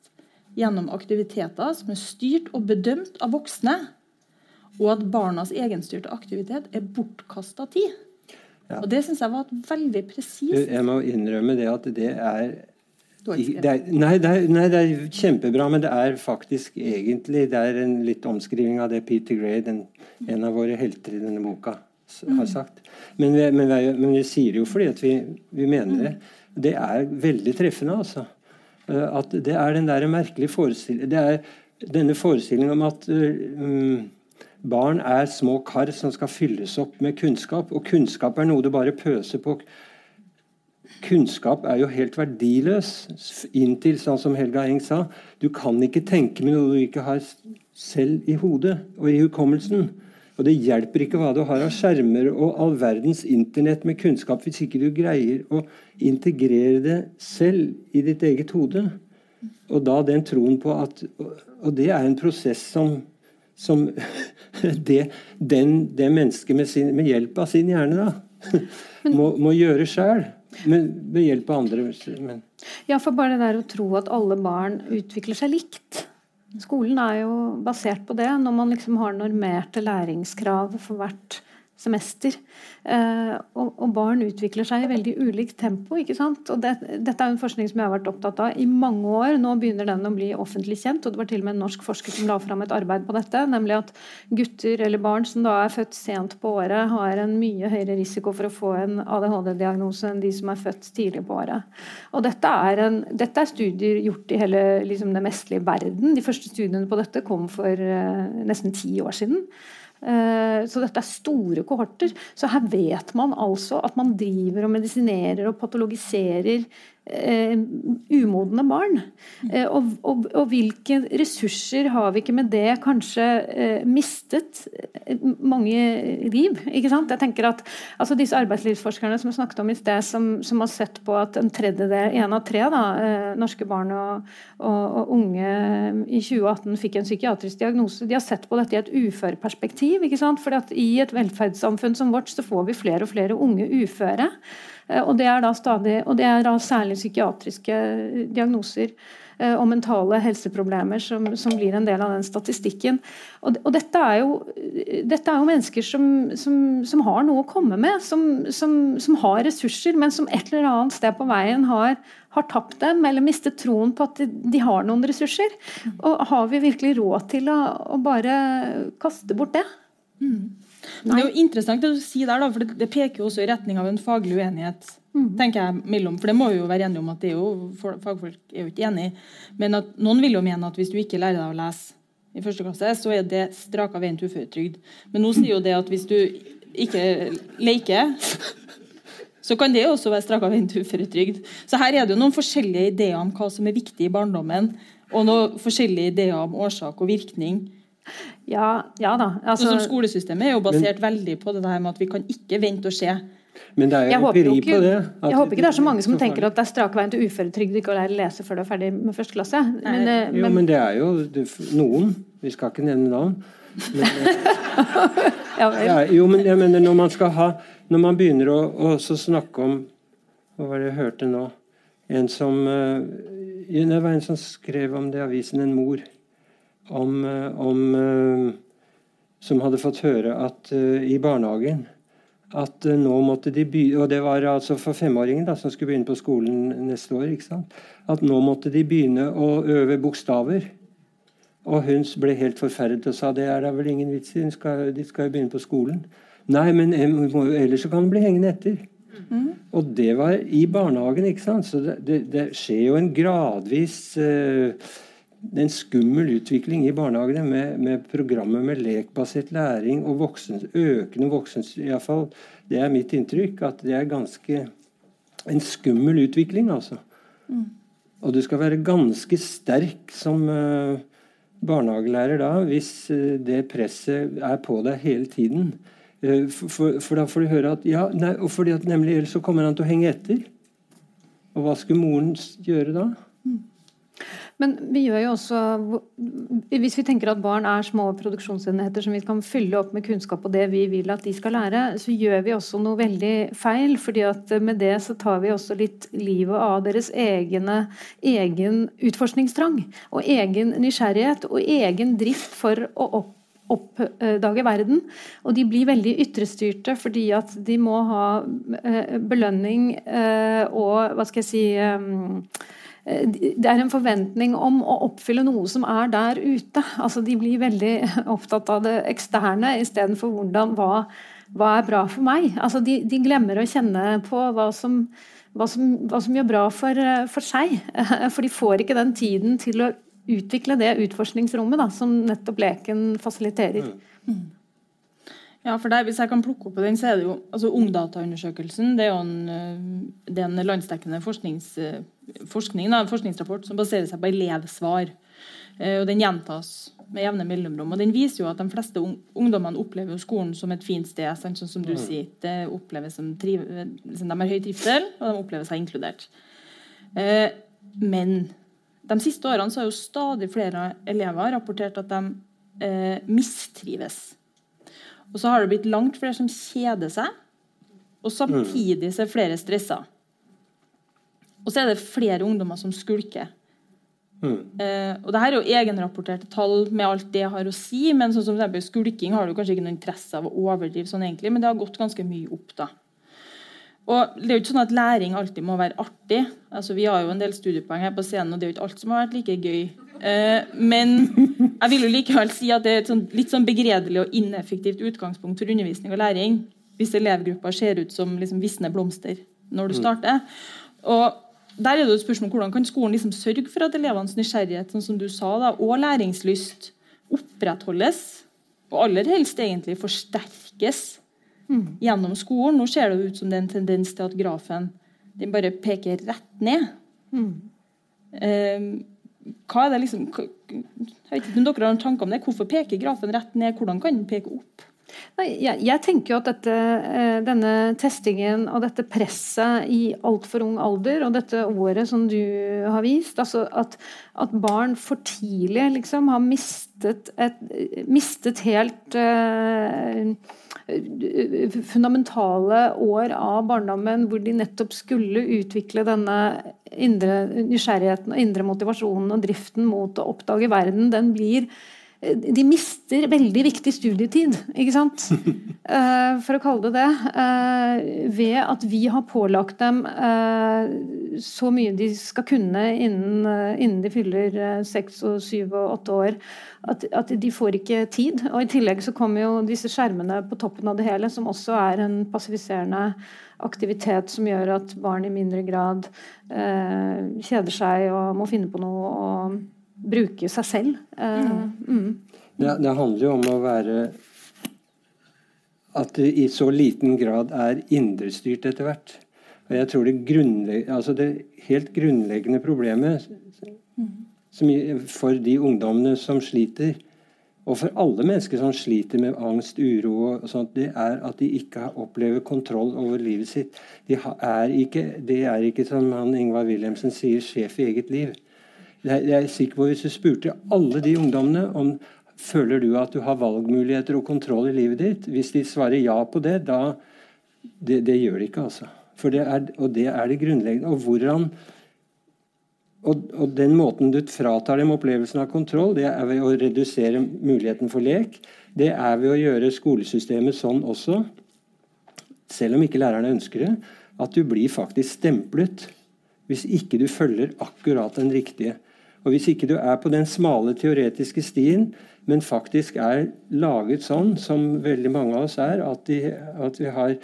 gjennom aktiviteter som er styrt og bedømt av voksne, og at barnas egenstyrte aktivitet er bortkasta tid. Og Det syns jeg var veldig presist Jeg må innrømme det at det er det er, nei, det er, nei, det er, kjempebra, men det er faktisk egentlig Det er en litt omskriving av det Peter Gray, den, en av våre helter i denne boka, har mm. sagt. Men vi, men, vi, men vi, sier det jo fordi at vi, vi mener det. Det er veldig treffende, altså. Eh, at det er den der merkelige forestillingen Det er denne forestillingen om at um, barn er små kar som skal fylles opp med kunnskap. Og kunnskap er noe du bare pøser på Kunnskap er jo helt verdiløs inntil, sånn som Helga Eng sa, du kan ikke tenke med noe du ikke har selv i hodet og i hukommelsen. Og det hjelper ikke hva du har av skjermer og all verdens Internett med kunnskap hvis ikke du greier å integrere det selv i ditt eget hode. Og da den troen på at Og det er en prosess som, som det, den, det mennesket med, sin, med, hjelp av sin hjerne da, må, må gjøre sjøl. Med hjelp av andre. Men. Ja, for bare det der å tro at alle barn utvikler seg likt. Skolen er jo basert på det. Når man liksom har normerte læringskrav for hvert semester. Eh, og, og, barn utvikler seg i veldig ulikt tempo. ikke sant? Og det, Dette er en forskning som jeg har vært opptatt av i mange år. Nå begynner den å bli offentlig kjent. og Det var til og med en norsk forsker som la fram et arbeid på dette. Nemlig at gutter eller barn som da er født sent på året, har en mye høyere risiko for å få en ADHD-diagnose enn de som er født tidlig på året. Og Dette er, en, dette er studier gjort i hele liksom, den vestlige verden. De første studiene på dette kom for eh, nesten ti år siden. Eh, så dette er store kohorter. Så her vet man altså at man driver og medisinerer og patologiserer eh, umodne barn. Eh, og, og, og, hvilke ressurser har vi ikke med det kanskje eh, mistet eh, mange liv? ikke sant? Jeg tenker at altså Disse arbeidslivsforskerne som jeg snakket om i sted, som, som har sett på at en tredjedel, en av tre da, eh, norske barn og, og, unge i 2018 fikk en psykiatrisk diagnose, de har sett på dette i et uføreperspektiv. ikke sant? Fordi at I et velferdssamfunn som vårt så får vi flere og flere unge uføre. Eh, og det er da, stadig, det er da særlig psykiatriske diagnoser eh, og mentale helseproblemer som, som, blir en del av den statistikken. Og, og dette, er jo, dette, er jo, mennesker som, som, som har noe å komme med, som, har ressurser, men som et eller annet sted på veien har, har tapt dem, eller mistet troen på at de, de, har noen ressurser. Og har vi virkelig råd til å, å bare kaste bort det? Mm. Det er jo interessant det du sier der, da, for det, det peker jo også i retning av en faglig uenighet. Mm. tenker jeg mellom, for det må vi jo være enige om at det jo, Fagfolk er jo ikke enige. men at noen vil jo mene at hvis du ikke lærer deg å lese i første klasse, så er det straka veien til uføretrygd. Men nå sier jo det at hvis du ikke leker så kan det også være straka veien til uføretrygd. Så her er det jo noen forskjellige ideer om hva som er viktig i barndommen, og noen forskjellige ideer om årsak og virkning. Ja, ja da. Altså, sånn skolesystemet er jo basert men, veldig på det der med at vi kan ikke vente og se. Men det er jo empiri på det. Jeg håper ikke det er så mange som tenker at det er strak veien til uføretrygd ikke å lære å lese før du er ferdig med første klasse. Men, det, jo, men det er jo det, noen. Vi skal ikke nevne navn. Ja, jo, men jeg mener når man skal ha Når man begynner å, å snakke om Hva var det jeg hørte nå? En som uh, Det var en som skrev om det i avisen En mor om, eh, om eh, Som hadde fått høre at eh, i barnehagen at nå måtte de begynne, og Det var altså for femåringen da, som skulle begynne på skolen neste år. ikke sant? At nå måtte de begynne å øve bokstaver. Og hun ble helt forferdet og sa det er da vel ingen vits i, de skal, de skal jo begynne på skolen. Nei, men ellers så kan de bli hengende etter. Mm. Og det var i barnehagen. ikke sant? Så det, det, det skjer jo en gradvis uh, en skummel utvikling i barnehagene med, med programmet med lekbasert læring og voksens, økende voksens... Iallfall det er mitt inntrykk at det er ganske en skummel utvikling, altså. Mm. Og du skal være ganske sterk som uh, barnehagelærer da, hvis uh, det presset er på deg hele tiden. Uh, for, for, for, da får du høre at ja, nei, og fordi at nemlig ellers så kommer han til å henge etter. Og hva skulle moren gjøre da? Mm. Men vi gjør jo også Hvis vi tenker at barn er små produksjonsenheter som vi kan fylle opp med kunnskap og det vi vil at de skal lære, så gjør vi også noe veldig feil. fordi at med det så tar vi også litt livet av deres egne, egen utforskningstrang. Og egen nysgjerrighet og egen drift for å opp oppdage verden. Og de blir veldig ytrestyrte fordi at de må ha eh, belønning eh, og hva skal jeg si Eh, det er en forventning om å oppfylle noe som er der ute. Altså, de blir veldig opptatt av det eksterne istedenfor hvordan hva, hva er bra for meg. Altså, de, de, glemmer å kjenne på hva som, hva som, hva som gjør bra for, for, seg. For de får ikke den tiden til å utvikle det utforskningsrommet da, som nettopp leken fasiliterer. Mm. Ja, for der, Hvis jeg kan plukke opp på den, så er det jo altså Ungdataundersøkelsen det er jo en, eh, det er en landsdekkende forsknings, eh, forskning, da, forskningsrapport som baserer seg på elevsvar. Eh, og Den gjentas med jevne mellomrom. og Den viser jo at de fleste ungdommene opplever skolen som et fint sted. sånn som du mm. sier. Det oppleves som, triv, De har høy trivsel, og de opplever seg inkludert. Men de siste årene så har jo stadig flere elever rapportert at de mistrives og så har det blitt langt flere som kjeder seg, og samtidig så er flere stressa. Og så er det flere ungdommer som skulker. Mm. Uh, og det her er jo egenrapporterte tall med alt det jeg har å si, men sånn som skulking har du kanskje ikke noe interesse av å overdrive sånn egentlig, men det har gått ganske mye opp, da. Og det er jo ikke sånn at læring alltid må være artig. Altså, vi har jo en del studiepoeng her på scenen, og det er jo ikke alt som har vært like gøy Eh, men jeg vil jo likevel si at det er et sånn, litt sånn begredelig og ineffektivt utgangspunkt for undervisning og læring hvis elevgruppa ser ut som liksom visne blomster når du mm. starter. Og der er det et spørsmål Hvordan kan skolen liksom sørge for at elevenes nysgjerrighet sånn som du sa da, og læringslyst opprettholdes, og aller helst egentlig forsterkes mm. gjennom skolen? Nå ser det ut som det er en tendens til at grafen den bare peker rett ned. Eh, hva er det liksom Jeg vet ikke om dere har noen tanker om det. Hvorfor peker grafen rett ned? Hvordan kan den peke opp? Nei, jeg, jeg tenker jo at dette, eh, denne testingen og dette presset i altfor ung alder, og dette året som du har vist, altså at, at barn for tidlig liksom har mistet, et, mistet helt eh, fundamentale år av barndommen hvor de nettopp skulle utvikle denne indre nysgjerrigheten og indre motivasjonen og driften mot å oppdage verden, den blir de mister veldig viktig studietid, ikke sant? Eh, for å kalle det det. eh, ved at vi har pålagt dem eh, så mye de skal kunne innen, eh, innen de fyller eh, seks og syv og åtte år. At, at de får ikke tid. Og i tillegg så kommer jo disse skjermene på toppen av det hele, som også er en passiviserende aktivitet som gjør at barn i mindre grad eh, kjeder seg og må finne på noe og bruke seg selv. Eh, mm. Det, det handler jo om å være At det i så liten grad er indrestyrt etter hvert. Og jeg tror det, altså det helt grunnleggende problemet som, for de ungdommene som sliter, og for alle mennesker som sliter med angst, uro og sånt, det er at de ikke opplever kontroll over livet sitt. De er ikke, det er ikke, som han Ingvar Wilhelmsen sier, sjef i eget liv. Jeg, er sikker på Hvis du spurte alle de ungdommene om føler du at du har valgmuligheter og kontroll i livet ditt, hvis de svarer ja på det, da Det, det gjør de ikke, altså. Det er, og det er det grunnleggende. Og hvordan og, og den måten du fratar dem opplevelsen av kontroll, det er ved å redusere muligheten for lek. Det er ved å gjøre skolesystemet sånn også, selv om ikke lærerne ønsker det, at du blir faktisk stemplet hvis ikke du følger akkurat den riktige. Og hvis ikke du er på den smale teoretiske stien, men faktisk er laget sånn som veldig mange av oss er, at, de, at vi har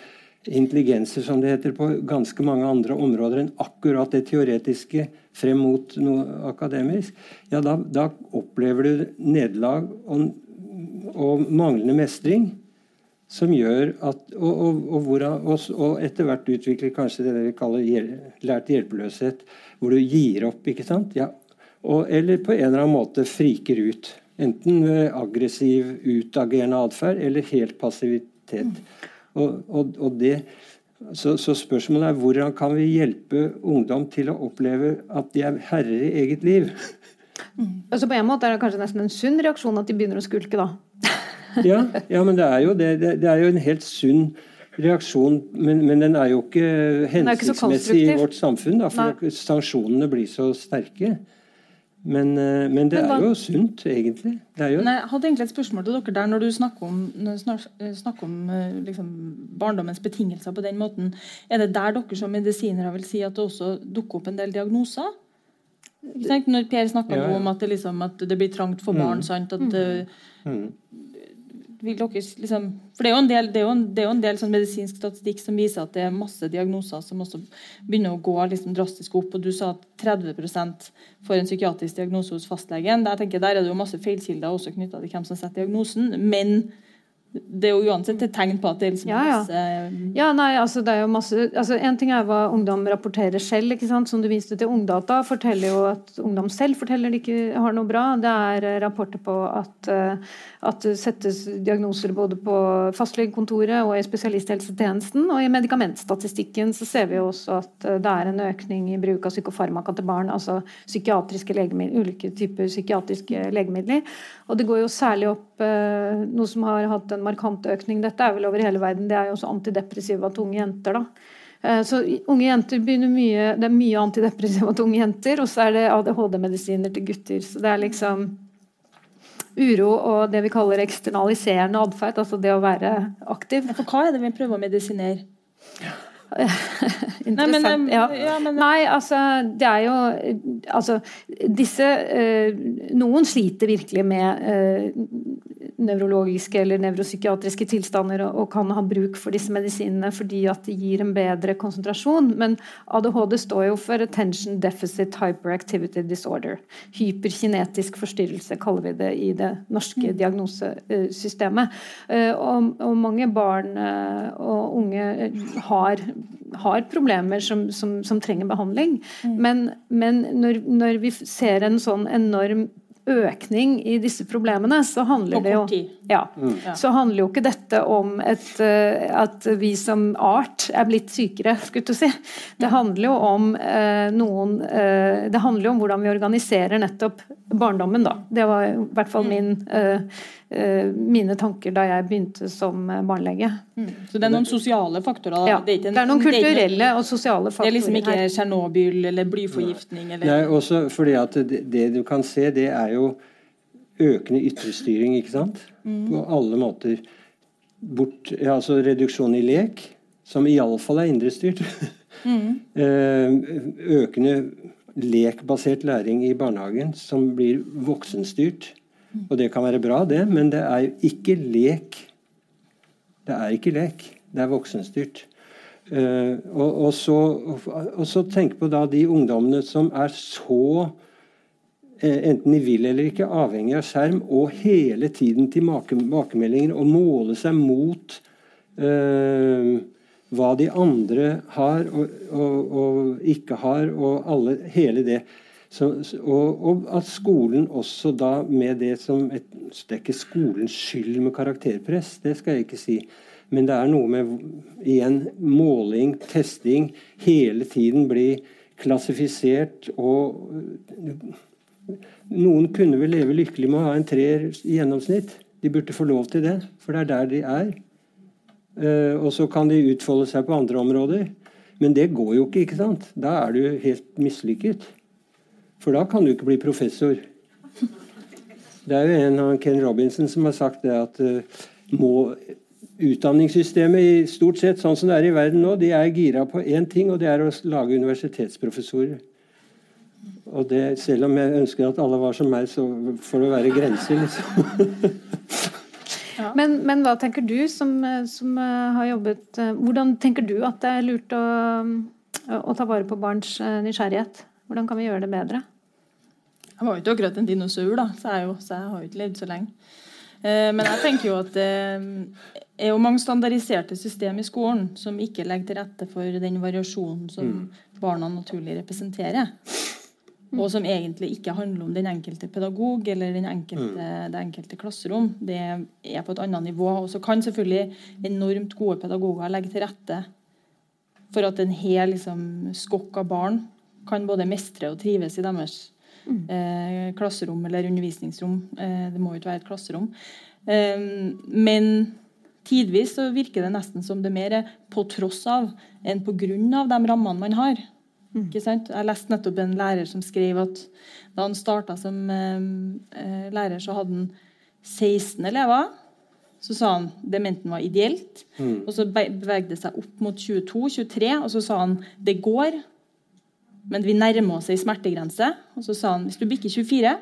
intelligenser, som det heter, på ganske mange andre områder enn akkurat det teoretiske frem mot noe akademisk, ja, da, da opplever du nederlag og, og manglende mestring som gjør at Og, og, og, hvordan, og, etter hvert utvikler kanskje det vi kaller lært hjelpeløshet, hvor du gir opp, ikke sant? Ja, og, eller på en eller annen måte friker ut. Enten ved aggressiv, utagerende atferd eller helt passivitet. Og, og, og det, så, så spørsmålet er hvordan kan vi hjelpe ungdom til å oppleve at de er herrer i eget liv? Altså På en måte er det kanskje nesten en sunn reaksjon at de begynner å skulke, da. Ja, ja men det er jo det. Det, det er jo en helt sunn reaksjon, men, men den er jo ikke hensiktsmessig ikke i vårt samfunn. Da, for sanksjonene blir så sterke. Men, eh, men det Men hva- er jo sunt, egentlig. Det jo, Nei, jeg hadde egentlig et spørsmål til dere der når du snakker om, eh, snakker om eh, liksom, barndommens betingelser på den måten. Er det der dere som medisinere vil si at det også dukker opp en del diagnoser? Når Per snakka Ja, ja. om at det, liksom, at det blir trangt for barn. sant? At, eh, mm. Vil dere liksom, for Det er jo en del, jo en, jo en del sånn medisinsk statistikk som viser at det er masse diagnoser som også begynner å gå liksom drastisk opp. og Du sa at 30% får en psykiatrisk diagnose hos fastlegen. Der, jeg, der er det jo masse feilkilder også knytta til hvem som setter diagnosen. Men det er jo uansett et tegn på at det er liksom Ja, ja. masse Ja, nei, altså det er jo masse altså En ting er hva ungdom rapporterer selv, ikke sant? som du viste til Ungdata. forteller jo at Ungdom selv forteller de ikke har noe bra. Det er eh, rapporter på at, eh, at det settes diagnoser både på fastlegekontoret og i spesialisthelsetjenesten. Og i medikamentstatistikken så ser vi jo også at eh, det er en økning i bruk av psykofarmaka til barn. Altså psykiatriske legemidler, ulike typer psykiatriske legemidler. Og det går jo særlig opp eh, noe som har hatt en markant økning. Dette er vel over hele verden. Det er jo også antidepressiva til unge jenter. da. Eh, Så unge jenter begynner mye, Det er mye antidepressiva til unge jenter, og så er det ADHD-medisiner til gutter. Så det er liksom uro og det vi kaller eksternaliserende atferd, altså det å være aktiv. For hva er det vi prøver å medisinere? Interessant. men, ja. ja, men- Nei, altså det er jo Altså disse eh, Noen sliter virkelig med eh, nevrologiske eller nevropsykiatriske tilstander og, og, kan ha bruk for disse medisinene fordi at de gir en bedre konsentrasjon. Men ADHD står jo for Attention Deficit Hyperactivity Disorder. Hyperkinetisk forstyrrelse, kaller vi det i det norske mm. diagnosesystemet. Og, og, mange barn og unge har, har problemer som, som, som, trenger behandling. Mm. Men, men når, når vi ser en sånn enorm økning i disse problemene, så handler det jo ja, mm. så handler jo ikke dette om et, eh, at vi som art er blitt sykere, skulle du si. Det handler jo om eh, noen eh, Det handler jo om hvordan vi organiserer nettopp barndommen, da. Det var i hvert fall mm. min eh, Eh, mine tanker da jeg begynte som eh, barnelege. Mm. Så det er noen sosiale faktorer? Ja, det er, en, det er noen kulturelle og sosiale faktorer. Det er liksom ikke Tsjernobyl eller blyforgiftning? Eller? Nei, også fordi at det, det, du kan se, det er jo økende ytrestyring, ikke sant? Mm. På alle måter. Bort, ja, altså reduksjon i lek, som iallfall er indrestyrt. Mm. Eh, økende lekbasert læring i barnehagen, som blir voksenstyrt. Og det kan være bra, det, men det er jo ikke lek. Det er ikke lek. Det er voksenstyrt. Uh, og, og, så, og, så, tenk på da de ungdommene som er så uh, enten de vil eller ikke, avhengig av skjerm, og hele tiden til tilbakemeldinger og måle seg mot uh, hva de andre har og, og, ikke har, og alle, hele det. Så, og, og, at skolen også da med det som et, Det er ikke skolens skyld med karakterpress, det skal jeg ikke si. Men det er noe med igjen måling, testing, hele tiden bli klassifisert og Noen kunne vel leve lykkelig med å ha en treer i gjennomsnitt. De burde få lov til det, for det er der de er. Uh, og så kan de utfolde seg på andre områder. Men det går jo ikke, ikke sant? Da er du helt mislykket. For da kan du ikke bli professor. Det er jo en av Ken Robinson som har sagt det at uh, må, utdanningssystemet i stort sett sånn som det er i verden nå, de er gira på én ting, og det er å lage universitetsprofessorer. Og det, selv om jeg ønsker at alle var som meg, så får det være grenser, liksom. ja. men, men, hva tenker du som, som, eh, har jobbet eh, Hvordan tenker du at det er lurt å, å ta vare på barns nysgjerrighet? Hvordan kan vi gjøre det bedre? Jeg var jo ikke akkurat en dinosaur, da, så jeg, jo, så jeg har jo ikke levd så lenge. Eh, men jeg tenker jo at det er jo mange standardiserte system i skolen som ikke legger til rette for den variasjonen som mm. barna naturlig representerer. Mm. Og som egentlig ikke handler om den enkelte pedagog eller den enkelte, mm. det enkelte klasserom. Det er på et annet nivå. Og så kan selvfølgelig enormt gode pedagoger legge til rette for at en hel liksom, skokk av barn kan både mestre og trives i deres mm. eh, klasserom eller undervisningsrom. Eh, det må jo ikke være et klasserom. Eh, men tidvis så virker det nesten som det mer er på tross av enn på grunn av de rammene man har. Mm. Jeg leste nettopp en lærer som skrev at da han starta som eh, eh, lærer, så hadde han 16 elever. Så sa han det mente han var ideelt. Mm. Og så bevegde det seg opp mot 22-23, og så sa han det går. Men vi nærmer oss ei smertegrense. Og så sa han hvis du bikker 24,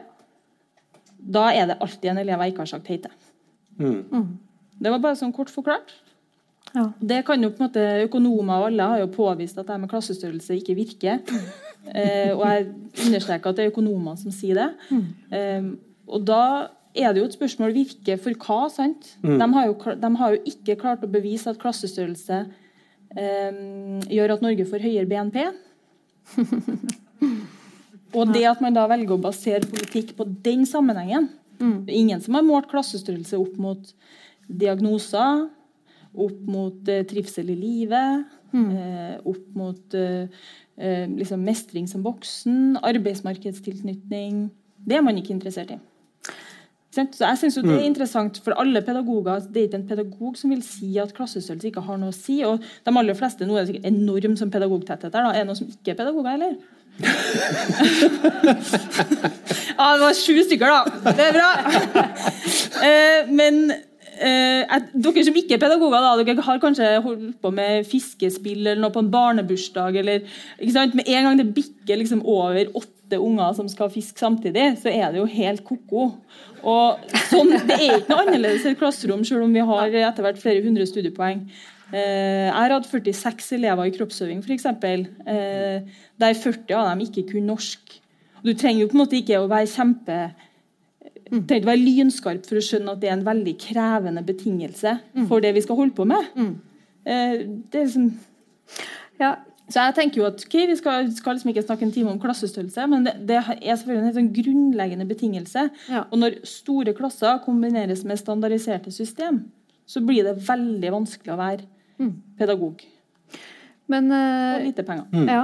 da er det alltid en elev jeg ikke har sagt hei til. Mm. Mm. Det var bare sånn kort forklart. Ja. Det kan jo på en måte Økonomer og alle har jo påvist at det med klassestørrelse ikke virker. eh, og jeg understreker at det er økonomer som sier det. Mm. Eh, og da er det jo et spørsmål virker for hva. sant? Mm. De, har jo, de, har jo, ikke klart å bevise at klassestørrelse eh, gjør at Norge får høyere BNP. og det at man da velger å basere politikk på den sammenhengen mm. Ingen som har målt klassestørrelse opp mot diagnoser, opp mot eh, trivsel i livet, mm. eh, opp mot eh, eh liksom mestring som voksen, arbeidsmarkedstilknytning. Det er man ikke interessert i. Så jeg synes Det er mm. interessant for alle pedagoger. Det er ikke en pedagog som vil si at klassestørrelse ikke har noe å si. og de aller fleste, Nå er det enorm som pedagogtetthet her. Er det noen som ikke er pedagoger, eller? ja, det var sju stykker, da. Det er bra. Eh, men eh, dere som ikke er pedagoger, da, dere har kanskje holdt på med fiskespill eller noe på en barnebursdag. eller, Med en gang det bikker liksom over åtte åtte unger som skal fiske samtidig, så er det jo helt ko-ko. Og sånn, Det er ikke noe annerledes i et klasserom, selv om vi har etter hvert flere hundre studiepoeng. Eh, jeg har hatt 46 elever i kroppsøving, f.eks., eh, der 40 av dem ikke kunne norsk. Du trenger jo på en måte ikke å være kjempe du trenger ikke være lynskarp for å skjønne at det er en veldig krevende betingelse for det vi skal holde på med. Eh, det er liksom ja. Så jeg tenker jo at okay, Vi skal, skal, liksom ikke snakke en time om klassestørrelse, men det, det er selvfølgelig en sånn grunnleggende betingelse. Ja. Og når store klasser kombineres med standardiserte system, så blir det veldig vanskelig å være mm. pedagog. Men, uh, og lite penger. Mm. Ja.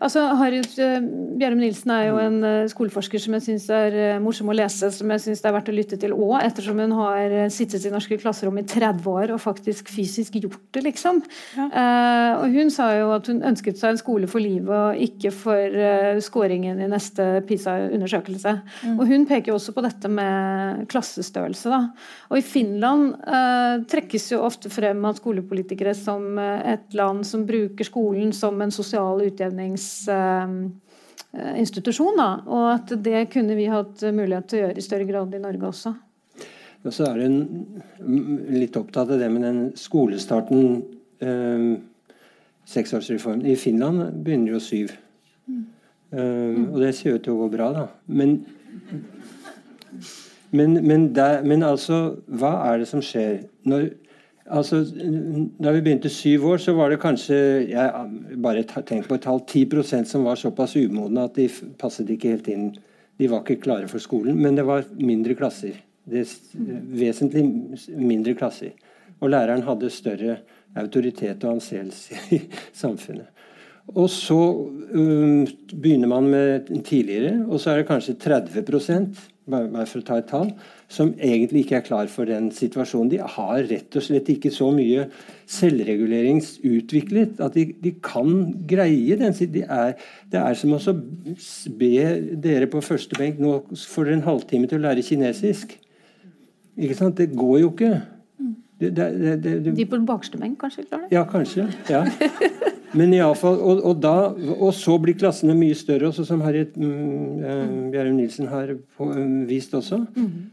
Altså, Harriet uh, Bjærum Nilsen er jo en uh, skoleforsker som jeg syns er uh, morsom å lese, som jeg syns det er verdt å lytte til òg, ettersom hun har sittet i norske klasserom i 30 år og faktisk fysisk gjort det, liksom. Ja. og Hun sa jo at hun ønsket seg en skole for livet og ikke for skåringen i neste PISA-undersøkelse. Mm. Og Hun peker jo også på dette med klassestørrelse. da. Og I Finland trekkes jo ofte frem av skolepolitikere som et land som bruker skolen som en sosial utjevning utdanningsinstitusjon. Da, og at det kunne vi hatt mulighet til å gjøre i større grad i Norge også. Og så er hun litt opptatt av det med den skolestarten. Eh, seksårsreformen. I Finland begynner jo syv. Mm. Um, og det ser ut til å gå bra, da. Men, men, men, der, men altså, hva er det som skjer når Altså, da vi begynte syv år, så var det kanskje jeg bare tenk på et tall, 10% som var såpass umodne at de passet ikke helt inn. De var ikke klare for skolen. Men det var mindre klasser. Det, vesentlig mindre klasser. Og læreren hadde større autoritet og anseelse i samfunnet. Og så um, begynner man med tidligere, og så er det kanskje 30 bare for å ta et tall, som egentlig ikke er klar for den situasjonen. De har rett og slett ikke så mye selvreguleringsutviklet at de, de kan greie den. De det er som å be dere på første benk nå får dere en halvtime til å lære kinesisk. Ikke sant? Det går jo ikke. Det, det, det, de på bakerste benk kanskje klarer det? Ja, kanskje. ja. Men i alle fall, og, og, da, og så blir klassene mye større, også som Harriet mm, eh, Bjerrum Nilsen har på, um, vist også. Mm.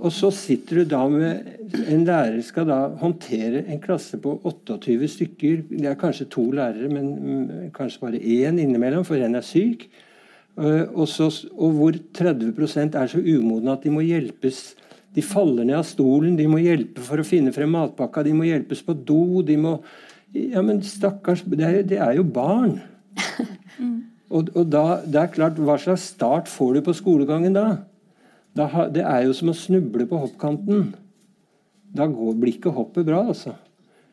Og så sitter du da med En lærer skal da håndtere en klasse på 28 stykker. Det er kanskje to lærere, men mm, kanskje bare én innimellom, for en er syk. Uh, og, så, og, hvor 30% er så umodne at de må hjelpes. De faller ned av stolen, de må hjelpe for å finne frem matpakka, de må hjelpes på do. de må... Ja, men stakkars Det er, det er jo barn. mm. Og, og da, det er klart, Hva slags start får du på skolegangen da? da, det er jo som å snuble på hoppkanten. Da går, blir ikke hoppet bra, altså.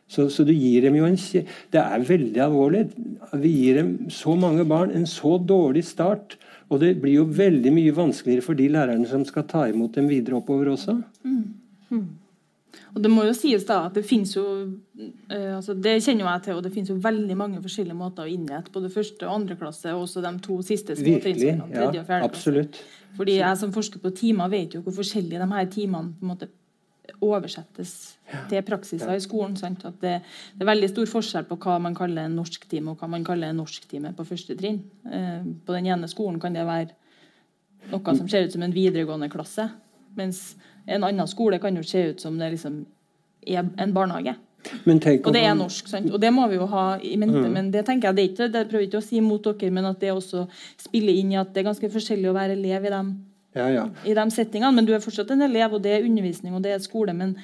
Så, så, du gir dem jo en Det er veldig alvorlig. Vi gir dem så mange barn en så dårlig start. Og det blir jo veldig mye vanskeligere for de lærerne som skal ta imot dem videre oppover også. Mm. Mm. Og Det må jo sies da at det finnes jo eh, altså det kjenner jeg til, og det finnes jo veldig mange forskjellige måter å innrette både første og andre klasse, og også de to siste Virkelig, ja, absolutt. Fordi jeg som forsker på timer vet jo hvor forskjellige de her timene på en måte oversettes til praksiser i skolen. Sant? At det, det, er veldig stor forskjell på hva man kaller en norsktime og hva man kaller en norsktime på første trinn. Eh, på den ene skolen kan det være noe som ser ut som en videregående klasse. Mens en annen skole kan jo se ut som det liksom er en barnehage. og det er norsk, sant? og det må vi jo ha i mente. Mm. Men det tenker jeg, det, er ikke, det prøver ikke å si mot dere, men at det også spiller inn i at det er ganske forskjellig å være elev i de, ja, ja. i de settingene. Men du er fortsatt en elev, og det er undervisning og det er skole. Men,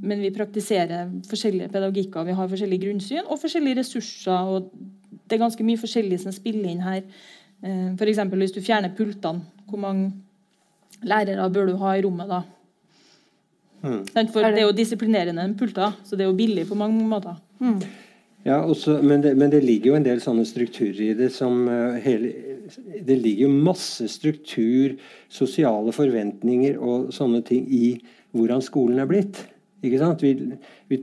men vi praktiserer forskjellige pedagogikker, vi har forskjellige grunnsyn og forskjellige ressurser. og Det er ganske mye forskjellig som spiller inn her. Eh, F.eks. hvis du fjerner pultene, hvor mange lærere bør du ha i rommet da? Mm. For det er jo disiplinerende pulter, så det er jo billig på mange måter. Mm. Ja, også, men, det, men, det, ligger jo en del sånne strukturer i det som uh, hele, Det ligger masse struktur, sosiale forventninger og sånne ting i hvordan skolen er blitt. Ikke sant? Vi, vi,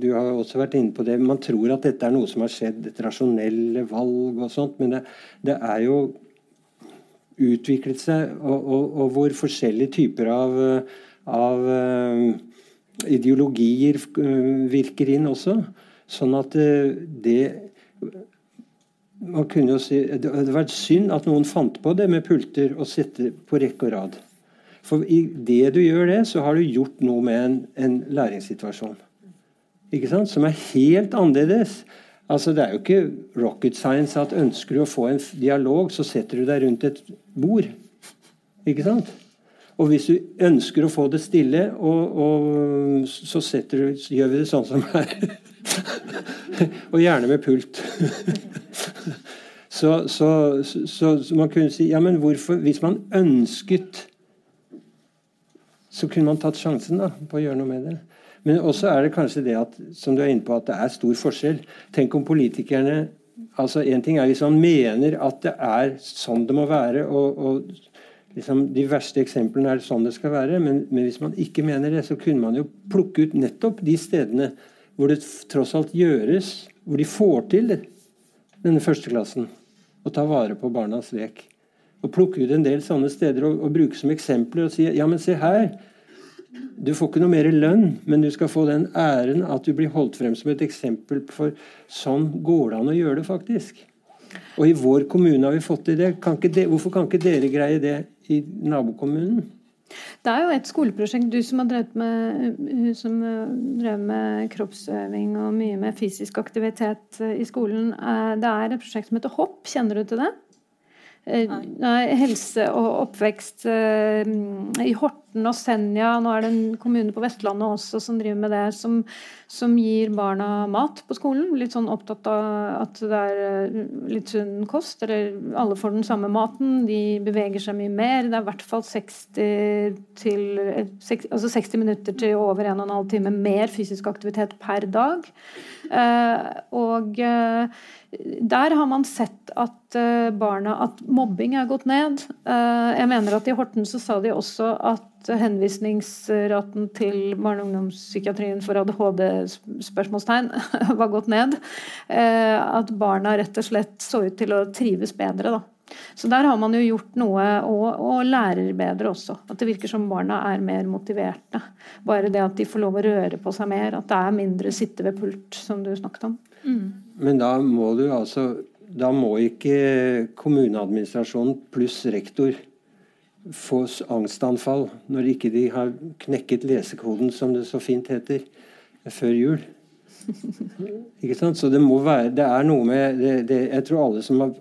du har også vært inne på det. Man tror at dette er noe som har skjedd, et rasjonelle valg og sånt, men det, det er jo utviklet seg, og, og, og hvor forskjellige typer av, av uh, ideologier uh, virker inn også. Sånn at uh, det man kunne jo si, Det hadde vært synd at noen fant på det med pulter og sette på rekke og rad. For i det du gjør det, så har du gjort noe med en, en læringssituasjon. Ikke sant? Som er helt annerledes. Altså, Det er jo ikke rocket science at ønsker du å få en dialog, så setter du deg rundt et bord. Ikke sant? Og hvis du ønsker å få det stille, og, og så, du, så, gjør vi det sånn som her. og gjerne med pult. så, så, så, man kunne si Ja, men hvorfor Hvis man ønsket så kunne man tatt sjansen da, på å gjøre noe med det. Men også er det kanskje det at som du er inne på, at det er stor forskjell. Tenk om politikerne altså en ting er Hvis man mener at det er sånn det må være, og, og liksom de verste eksemplene er sånn det skal være, men, men, hvis man ikke mener det, så kunne man jo plukke ut nettopp de stedene hvor det tross alt gjøres, hvor de får til denne førsteklassen. Og ta vare på barnas lek og plukke ut en del sånne steder og, og bruke som eksempler og si ja, men se her. Du får ikke noe mer lønn, men du skal få den æren at du blir holdt frem som et eksempel for sånn går det an å gjøre det, faktisk. Og i vår kommune har vi fått til det. Kan det. Hvorfor kan ikke dere greie det i nabokommunen? Det er jo et skoleprosjekt, du som har drevet med, som drev med kroppsøving og mye med fysisk aktivitet i skolen. Eh, det er et prosjekt som heter Hopp. Kjenner du til det? Eh, nei. helse og oppvekst eh, i Horten og Senja. Nå er det en kommune på Vestlandet også som driver med det, som, som, gir barna mat på skolen. Litt sånn opptatt av at det er eh, litt sunn kost, eller alle får den samme maten. De beveger seg mye mer. Det er i hvert fall 60, til, 60, altså 60 minutter til over 1 12 time mer fysisk aktivitet per dag. og der har man sett at eh, barna at mobbing er gått ned. Eh, jeg mener at I Horten så sa de også at henvisningsraten til barne- og ungdomspsykiatrien for ADHD-spørsmålstegn var gått ned. Eh, at barna rett og slett så ut til å trives bedre. da. Så der har man jo gjort noe, og, og, lærer bedre også. At det virker som barna er mer motiverte. Bare det at de får lov å røre på seg mer, at det er mindre sitte ved pult, som du snakket om. Mm. Men da må du altså Da må ikke kommuneadministrasjonen pluss rektor få angstanfall når ikke de har knekket lesekoden, som det så fint heter, før jul. Ikke sant? Så det må være Det er noe med det, det, Jeg tror alle som har,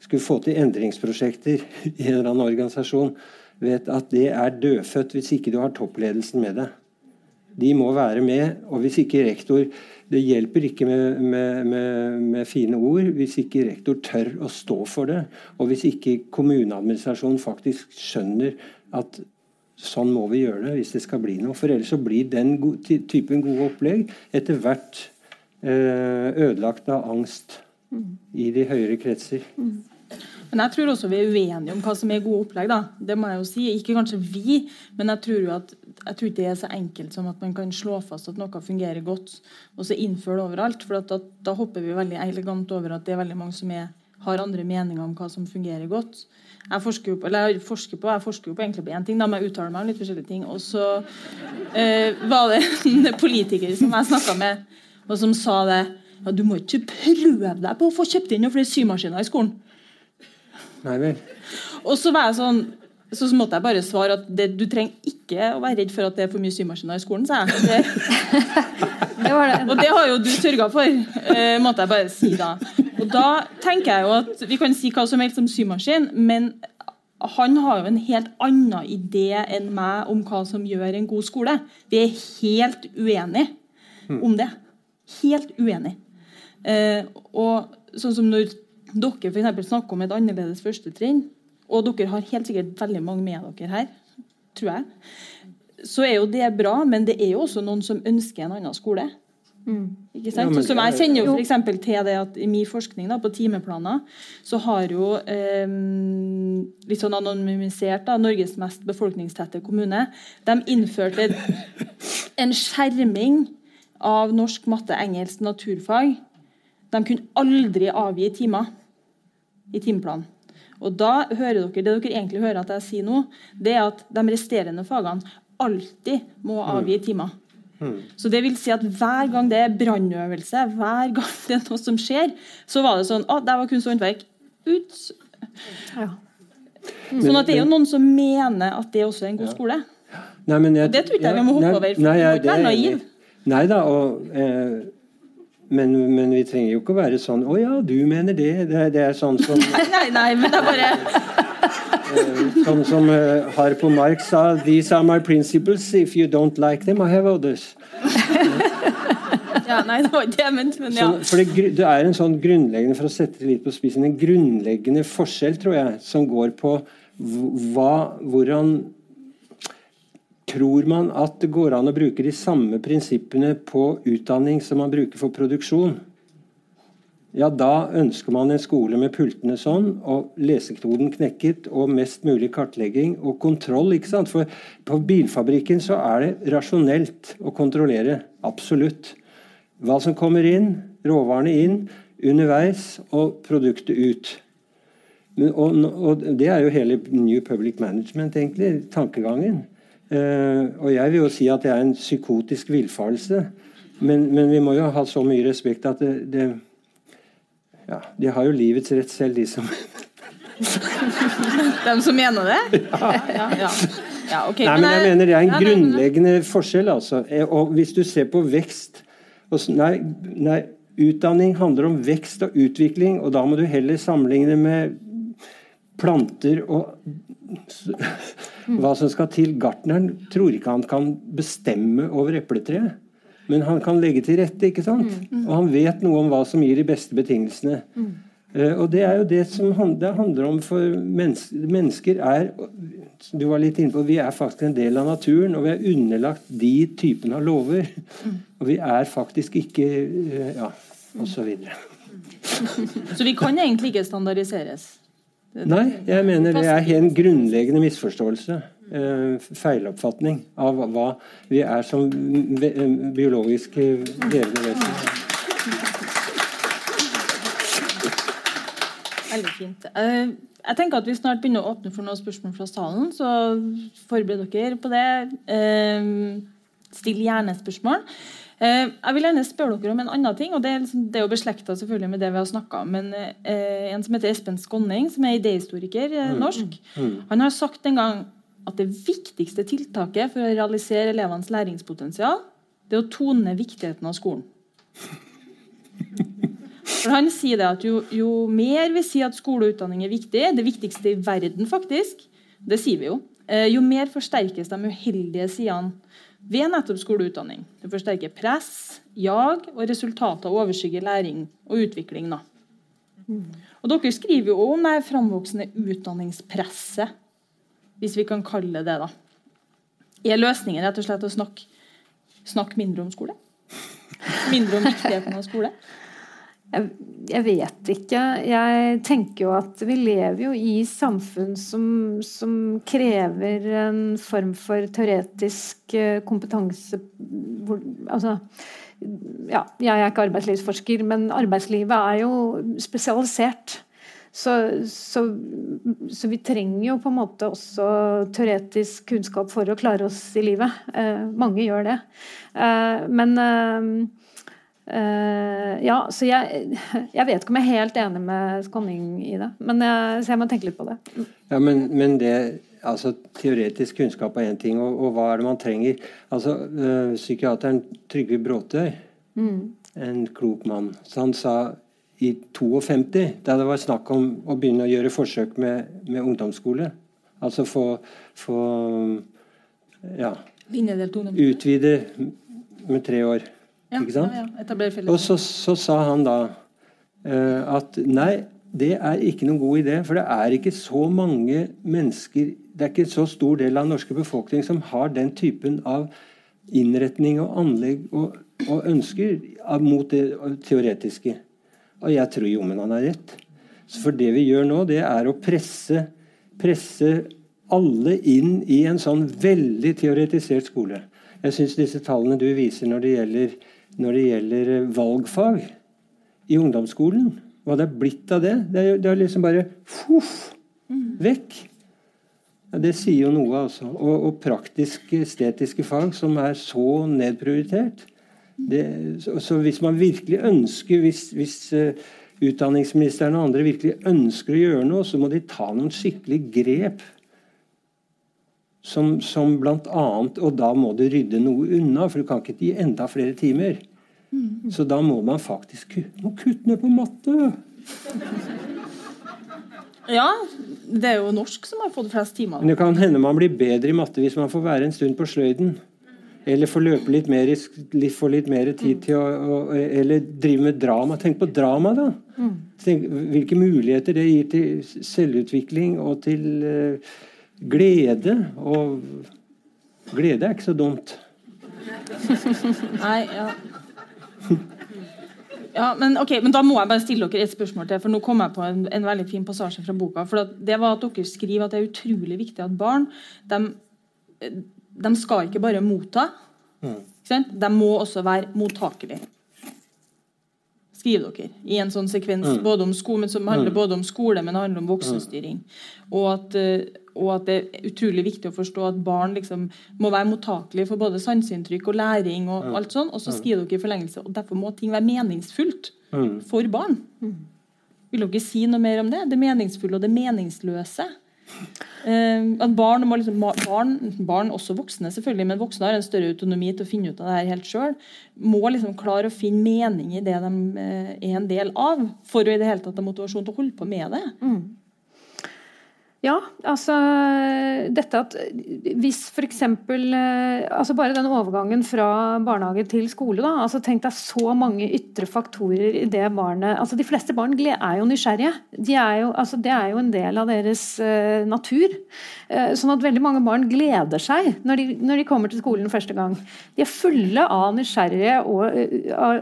skulle få til endringsprosjekter i en eller annen organisasjon, vet at det er dødfødt hvis ikke du har toppledelsen med deg. De må være med. Og hvis ikke rektor det hjelper ikke med, med, med, med, fine ord hvis ikke rektor tør å stå for det, og hvis ikke kommuneadministrasjonen faktisk skjønner at sånn må vi gjøre det hvis det skal bli noe. For ellers så blir den typen gode opplegg etter hvert eh, ødelagt av angst i de høyere kretser. Mm. Men jeg tror også vi er uenige om hva som er gode opplegg. da. Det må jeg jo si. Ikke kanskje vi, men jeg tror jo at jeg tror ikke det er så enkelt som at man kan slå fast at noe fungerer godt, og så innføre det overalt. For da, da, hopper vi veldig elegant over at det er veldig mange som er, har andre meninger om hva som fungerer godt. Jeg forsker jo på, eller jeg forsker på, jeg forsker jo på egentlig på én ting, da men jeg uttaler meg om litt forskjellige ting. Og så eh, var det en politiker som jeg snakka med, og som sa det ja, Du må ikke prøve deg på å få kjøpt inn noen flere symaskiner i skolen. Nei vel. Og så var jeg sånn så måtte jeg bare svare at det, du trenger ikke å være redd for at det er for mye symaskiner i skolen, sa jeg. Det, det det. Og det har jo du sørga for, eh, måtte jeg bare si da. Og da tenker jeg jo at Vi kan si hva som helst om symaskin, men han har jo en helt annen idé enn meg om hva som gjør en god skole. Vi er helt uenige om det. Helt uenige. Eh, og sånn som når dere for snakker om et annerledes førstetrinn, og dere har helt sikkert veldig mange med dere her, tror jeg, så er jo det bra, men det er jo også noen som ønsker en annen skole. Mm. Ikke sant? Ja, som jeg kjenner jo f.eks. til det at i min forskning da, på timeplaner, så har jo eh, litt sånn anonymisert da, Norges mest befolkningstette kommune De innførte en skjerming av norsk, matte, engelsk, naturfag. De kunne aldri avgi timer i timeplanen. Og da hører dere, Det dere egentlig hører at jeg sier nå, det er at de resterende fagene alltid må avgi timer. Så det vil si at hver gang det er brannøvelse, hver gang det er noe som skjer, så var det sånn Å, der var kunst og håndverk. Ut. Ja. Sånn at det er jo noen som mener at det også er en god skole. Nei, men jeg, Det tror ikke jeg vi må hoppe over, for Nei, jeg, det er naiv. Nei da, og, eh, men, men vi trenger jo ikke å være sånn Å ja, du mener det. Det det er sånn som, Nei, nei, nei, men det er bare sånn som eh, Harpo Marx sa These are my principles. If you don't like them, I have others. ja, Nei, det var ikke det jeg mente, men ja. Så, for det, det er en sånn grunnleggende for å sette det litt på spissen, en grunnleggende forskjell, tror jeg, som går på hva, hvordan Tror man at det går an å bruke de samme prinsippene på utdanning som man bruker for produksjon? Ja, da ønsker man en skole med pultene sånn, og lesekoden knekket, og mest mulig kartlegging og kontroll. ikke sant? For på bilfabrikken så er det rasjonelt å kontrollere. Absolutt. Hva som kommer inn, råvarene inn, underveis, og produktet ut. Og, og det er jo hele New Public Management, egentlig, tankegangen. Eh, og jeg vil jo si at det er en psykotisk villfarelse. Men, men vi må jo ha så mye respekt at det, det ja, De har jo livets rett selv, de som De som mener det? Ja, ja, ja. ja okay. Nei, men jeg mener det er en grunnleggende forskjell, altså. Eh, Og hvis du ser på vekst nei, nei, utdanning handler om vekst og utvikling, og da må du heller sammenligne med planter og hva som skal til. Gartneren tror ikke han kan bestemme over epletreet. Men han kan legge til rette, ikke sant? Og han vet noe om hva som gir de beste betingelsene. Eh, og det er jo det som det handler om for mennes, mennesker er Du var litt inne på Vi er faktisk en del av naturen, og vi er underlagt de typene av lover. Og vi er faktisk ikke eh, Ja, og så videre. Så vi kan egentlig ikke standardiseres? Nei, jeg mener det er en grunnleggende misforståelse. eh, feiloppfatning av hva vi er som eh, biologiske levende vesener. Veldig fint. Eh, Jeg tenker at Vi snart begynner å åpne for noen spørsmål fra salen, så forbered dere på det. Eh, Still gjerne spørsmål. Eh, Jeg vil gjerne spørre dere om en annen ting. og Det er, liksom, det er jo beslekta med det vi har snakka om. Men eh, en som heter Espen Skånning, som er idéhistoriker eh, norsk, han har sagt en gang at det viktigste tiltaket for å realisere elevenes læringspotensial, det er å tone viktigheten av skolen. For Han sier det at jo, jo mer vi sier at skole og utdanning er viktig, det viktigste i verden faktisk, det sier vi jo, jo mer forsterkes de uheldige sidene ved nettopp skoleutdanning. Det forsterker press, jag og resultater overskygger læring og utvikling. Da. Og Dere skriver jo om det framvoksende utdanningspresset, hvis vi kan kalle det det. Er løsningen rett og slett å snakke, snakke mindre om skole? Mindre om viktigheten av skole? Jeg, jeg vet ikke. Jeg tenker jo at vi lever jo i samfunn som, som krever en form for teoretisk eh, kompetanse hvor, Altså ja, jeg er ikke arbeidslivsforsker, men arbeidslivet er jo spesialisert. Så, så, så vi trenger jo på en måte også teoretisk kunnskap for å klare oss i livet. Eh, mange gjør det. Eh, men eh, ja, så jeg, jeg vet ikke om jeg er helt enig med Skonning i det. Men jeg, så jeg må tenke litt på det. Ja, men, men det altså Teoretisk kunnskap er én ting, og, og hva er det man trenger? Altså, øh, Psykiateren Trygve Bråtøy, en klok mann, så han sa i 52, da det var snakk om å begynne å gjøre forsøk med, med ungdomsskole Altså få, få ja, utvide med tre år. Ja, ikke sant? Ja, ja. Og så, så sa han da uh, at nei, det er ikke noen god idé, for det er ikke så mange mennesker Det er ikke en så stor del av den norske befolkning som har den typen av innretning og anlegg og, og ønsker mot det teoretiske. Og jeg tror jommen han har rett. Så for det vi gjør nå, det er å presse, presse alle inn i en sånn veldig teoretisert skole. Jeg syns disse tallene du viser når det gjelder, når det gjelder eh, valgfag i ungdomsskolen Hva det er blitt av det? Det er, det er liksom bare fuff, vekk. Ja, det sier jo noe, altså. Og, og praktiske, estetiske fag som er så nedprioritert. Det, så, så, hvis man virkelig ønsker Hvis, hvis uh, utdanningsministeren og andre virkelig ønsker å gjøre noe, så må de ta noen skikkelige grep. Som, som annet, Og da må du rydde noe unna, for du kan ikke gi enda flere timer. Mm. Så da må man faktisk må kutte ned på matte. Ja, det er jo norsk som har fått flest timer. Men det kan hende man blir bedre i matte hvis man får være en stund på sløyden. Eller får løpe litt mer, få litt mer tid til å, å, Eller drive med drama. Tenk på drama, da! Tenk, hvilke muligheter det gir til selvutvikling og til uh, glede. Og glede er ikke så dumt. Nei, ja. Ja, men, okay, men, da må jeg bare stille dere et spørsmål til. for Nå kom jeg på en, en veldig fin passasje fra boka. for det var at Dere skriver at det er utrolig viktig at barn de, de skal ikke bare motta. Mm. De må også være mottakelige. Skriver dere i en sånn sekvens mm. både om skole, som handler mm. både om skole, men handler om voksenstyring. Og at, og at, det er utrolig viktig å forstå at barn liksom må være mottakelige for både sanseinntrykk og læring. Og ja. alt sånn, og så skriver dere i forlengelse og derfor må ting være meningsfullt mm. for barn. Mm. Vil dere si noe mer om det? Det meningsfulle og det meningsløse? Uh, at barn, må liksom, barn, barn, også voksne selvfølgelig, men voksne har en større autonomi til å finne ut av det her helt sjøl, må liksom klare å finne mening i det de uh, er en del av, for å i det hele tatt ha motivasjon til å holde på med det. Mm. Ja, altså dette at hvis f.eks. Eh, altså bare den overgangen fra barnehage til skole, da. altså Tenk deg så mange ytre faktorer i det barnet altså De fleste barn er jo nysgjerrige. De er jo, altså det er jo en del av deres uh, natur. Uh, sånn at veldig mange barn gleder seg når de, når de, kommer til skolen første gang. De er fulle av nysgjerrige og,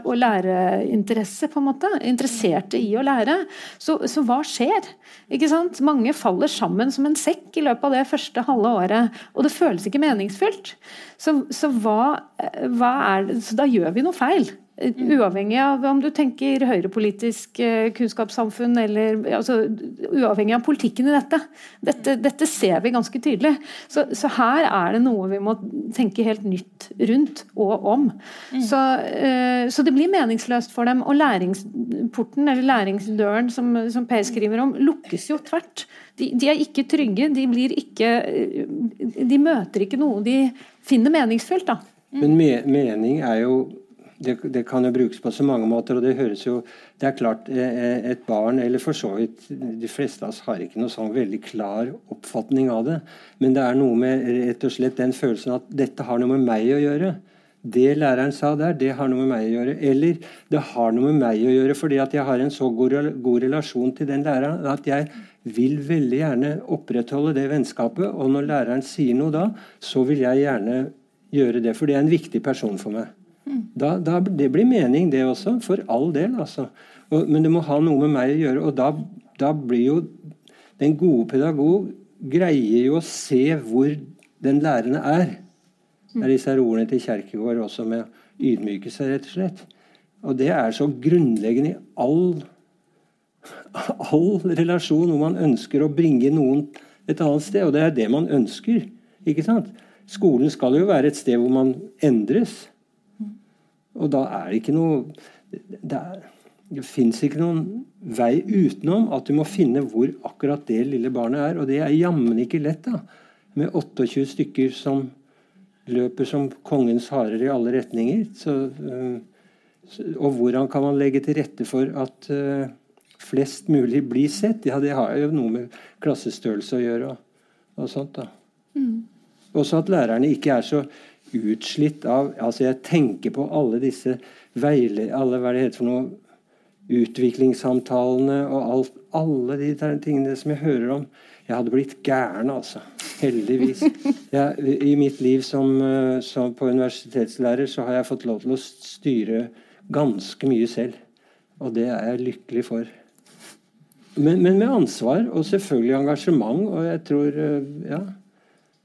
og læreinteresse, på en måte. Interesserte i å lære. Så, så hva skjer? Ikke sant? Mange faller sammen sammen som en sekk i løpet av det første halve året. Og det føles ikke meningsfylt. Så, så, hva, hva det, så da gjør vi noe feil. Uavhengig av om du tenker høyrepolitisk eh, kunnskapssamfunn eller altså, Uavhengig av politikken i dette. dette. Dette, ser vi ganske tydelig. Så, så, her er det noe vi må tenke helt nytt rundt og om. Mm. Så, uh, så, det blir meningsløst for dem. Og læringsporten, eller læringsdøren, som, som Per skriver om, lukkes jo tvert. De, de, er ikke trygge. De, blir ikke, de møter ikke noe de finner meningsfylt. da. Men me mening er jo det, det, kan jo brukes på så mange måter. og Det høres jo, det er klart eh, eh, et barn, eller for så vidt de fleste av oss, har ikke noe sånn veldig klar oppfatning av det. Men det er noe med rett og slett den følelsen at dette har noe med meg å gjøre. Det læreren sa der, det har noe med meg å gjøre. Eller det har noe med meg å gjøre fordi at jeg har en så god, god relasjon til den læreren at jeg vil veldig gjerne opprettholde det vennskapet. Og når læreren sier noe da, så vil jeg gjerne gjøre det. For det er en viktig person for meg. Da, da, det blir mening, det også. For all del, altså. Og, men det må ha noe med meg å gjøre. Og da, da blir jo den gode pedagog greier jo å se hvor den lærende er. Det er disse ordene til Kjerkegård også med å ydmyke seg, rett og slett. Og det er så grunnleggende i all, all relasjon hvor man ønsker å bringe noen et annet sted. Og det er det man ønsker. ikke sant? Skolen skal jo være et sted hvor man endres. Og da er det ikke noe Det, er, det fins ikke noen vei utenom at du må finne hvor akkurat det lille barnet er. Og det er jammen ikke lett, da. Med 28 stykker som løper som kongens harer i alle retninger. Så, øh, og hvordan kan man legge til rette for at øh, flest mulig blir sett? Ja, det har jo noe med klassestørrelse å gjøre. Og, og sånt da. Mm. Også at lærerne ikke er så utslitt av altså Jeg tenker på alle disse veile, alle hva det heter for noe, utviklingssamtalene og alt, alle de tingene som jeg hører om. Jeg hadde blitt gæren, altså. Heldigvis. Jeg, I mitt liv som, eh, som, på universitetslærer så har jeg fått lov til å styre ganske mye selv. Og det er jeg lykkelig for. Men, men med ansvar og selvfølgelig engasjement. Og jeg tror eh, Ja.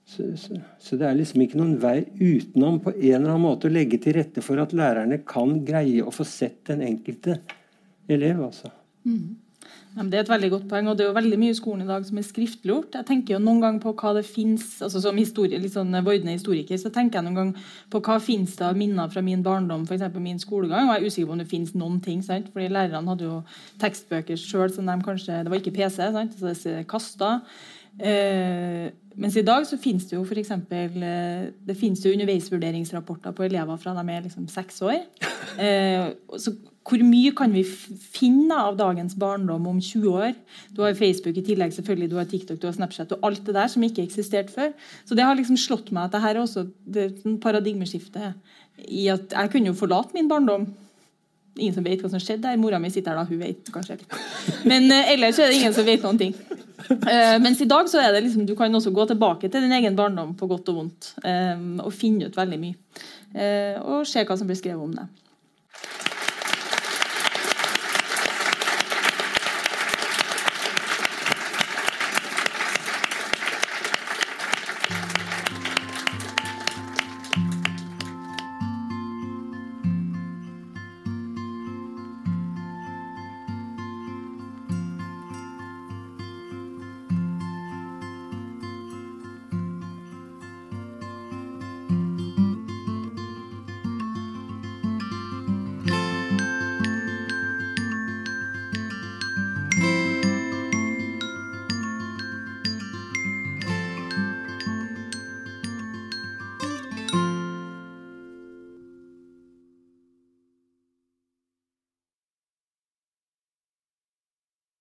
Så, så, så, det er liksom ikke noen vei utenom på en eller annen måte å legge til rette for at lærerne kan greie å få sett den enkelte elev. altså. Mm. det er et veldig godt poeng, og det er jo veldig mye i skolen i dag som er skriftliggjort. Jeg tenker jo noen gang på hva det finnes, altså Som historie, litt sånn vordende historiker så tenker jeg noen gang på hva finnes det av minner fra min barndom, f.eks. min skolegang. og Jeg er usikker på om det finnes noen ting. sant? Fordi Lærerne hadde jo tekstbøker sjøl som de kanskje Det var ikke PC, sant? så det er kasta. Eh, mens i dag så finnes det jo eksempel, eh, det finnes jo underveisvurderingsrapporter på elever fra de er liksom seks år. Eh, så hvor mye kan vi finne av dagens barndom om 20 år? Du har Facebook i tillegg, selvfølgelig, du har TikTok, du har Snapchat og alt det der som ikke eksisterte før. Så det har liksom slått meg at det her er også det paradigmeskifte i at jeg kunne jo forlate min barndom. Ingen som vet hva som skjedde der. Mora mi sitter her da, hun vet kanskje litt. Men uh, ellers er det ingen som vet noen ting. Uh, mens i dag så er det liksom, du kan også gå tilbake til din egen barndom på godt og vondt um, og finne ut veldig mye. Uh, og se hva som blir skrevet om det.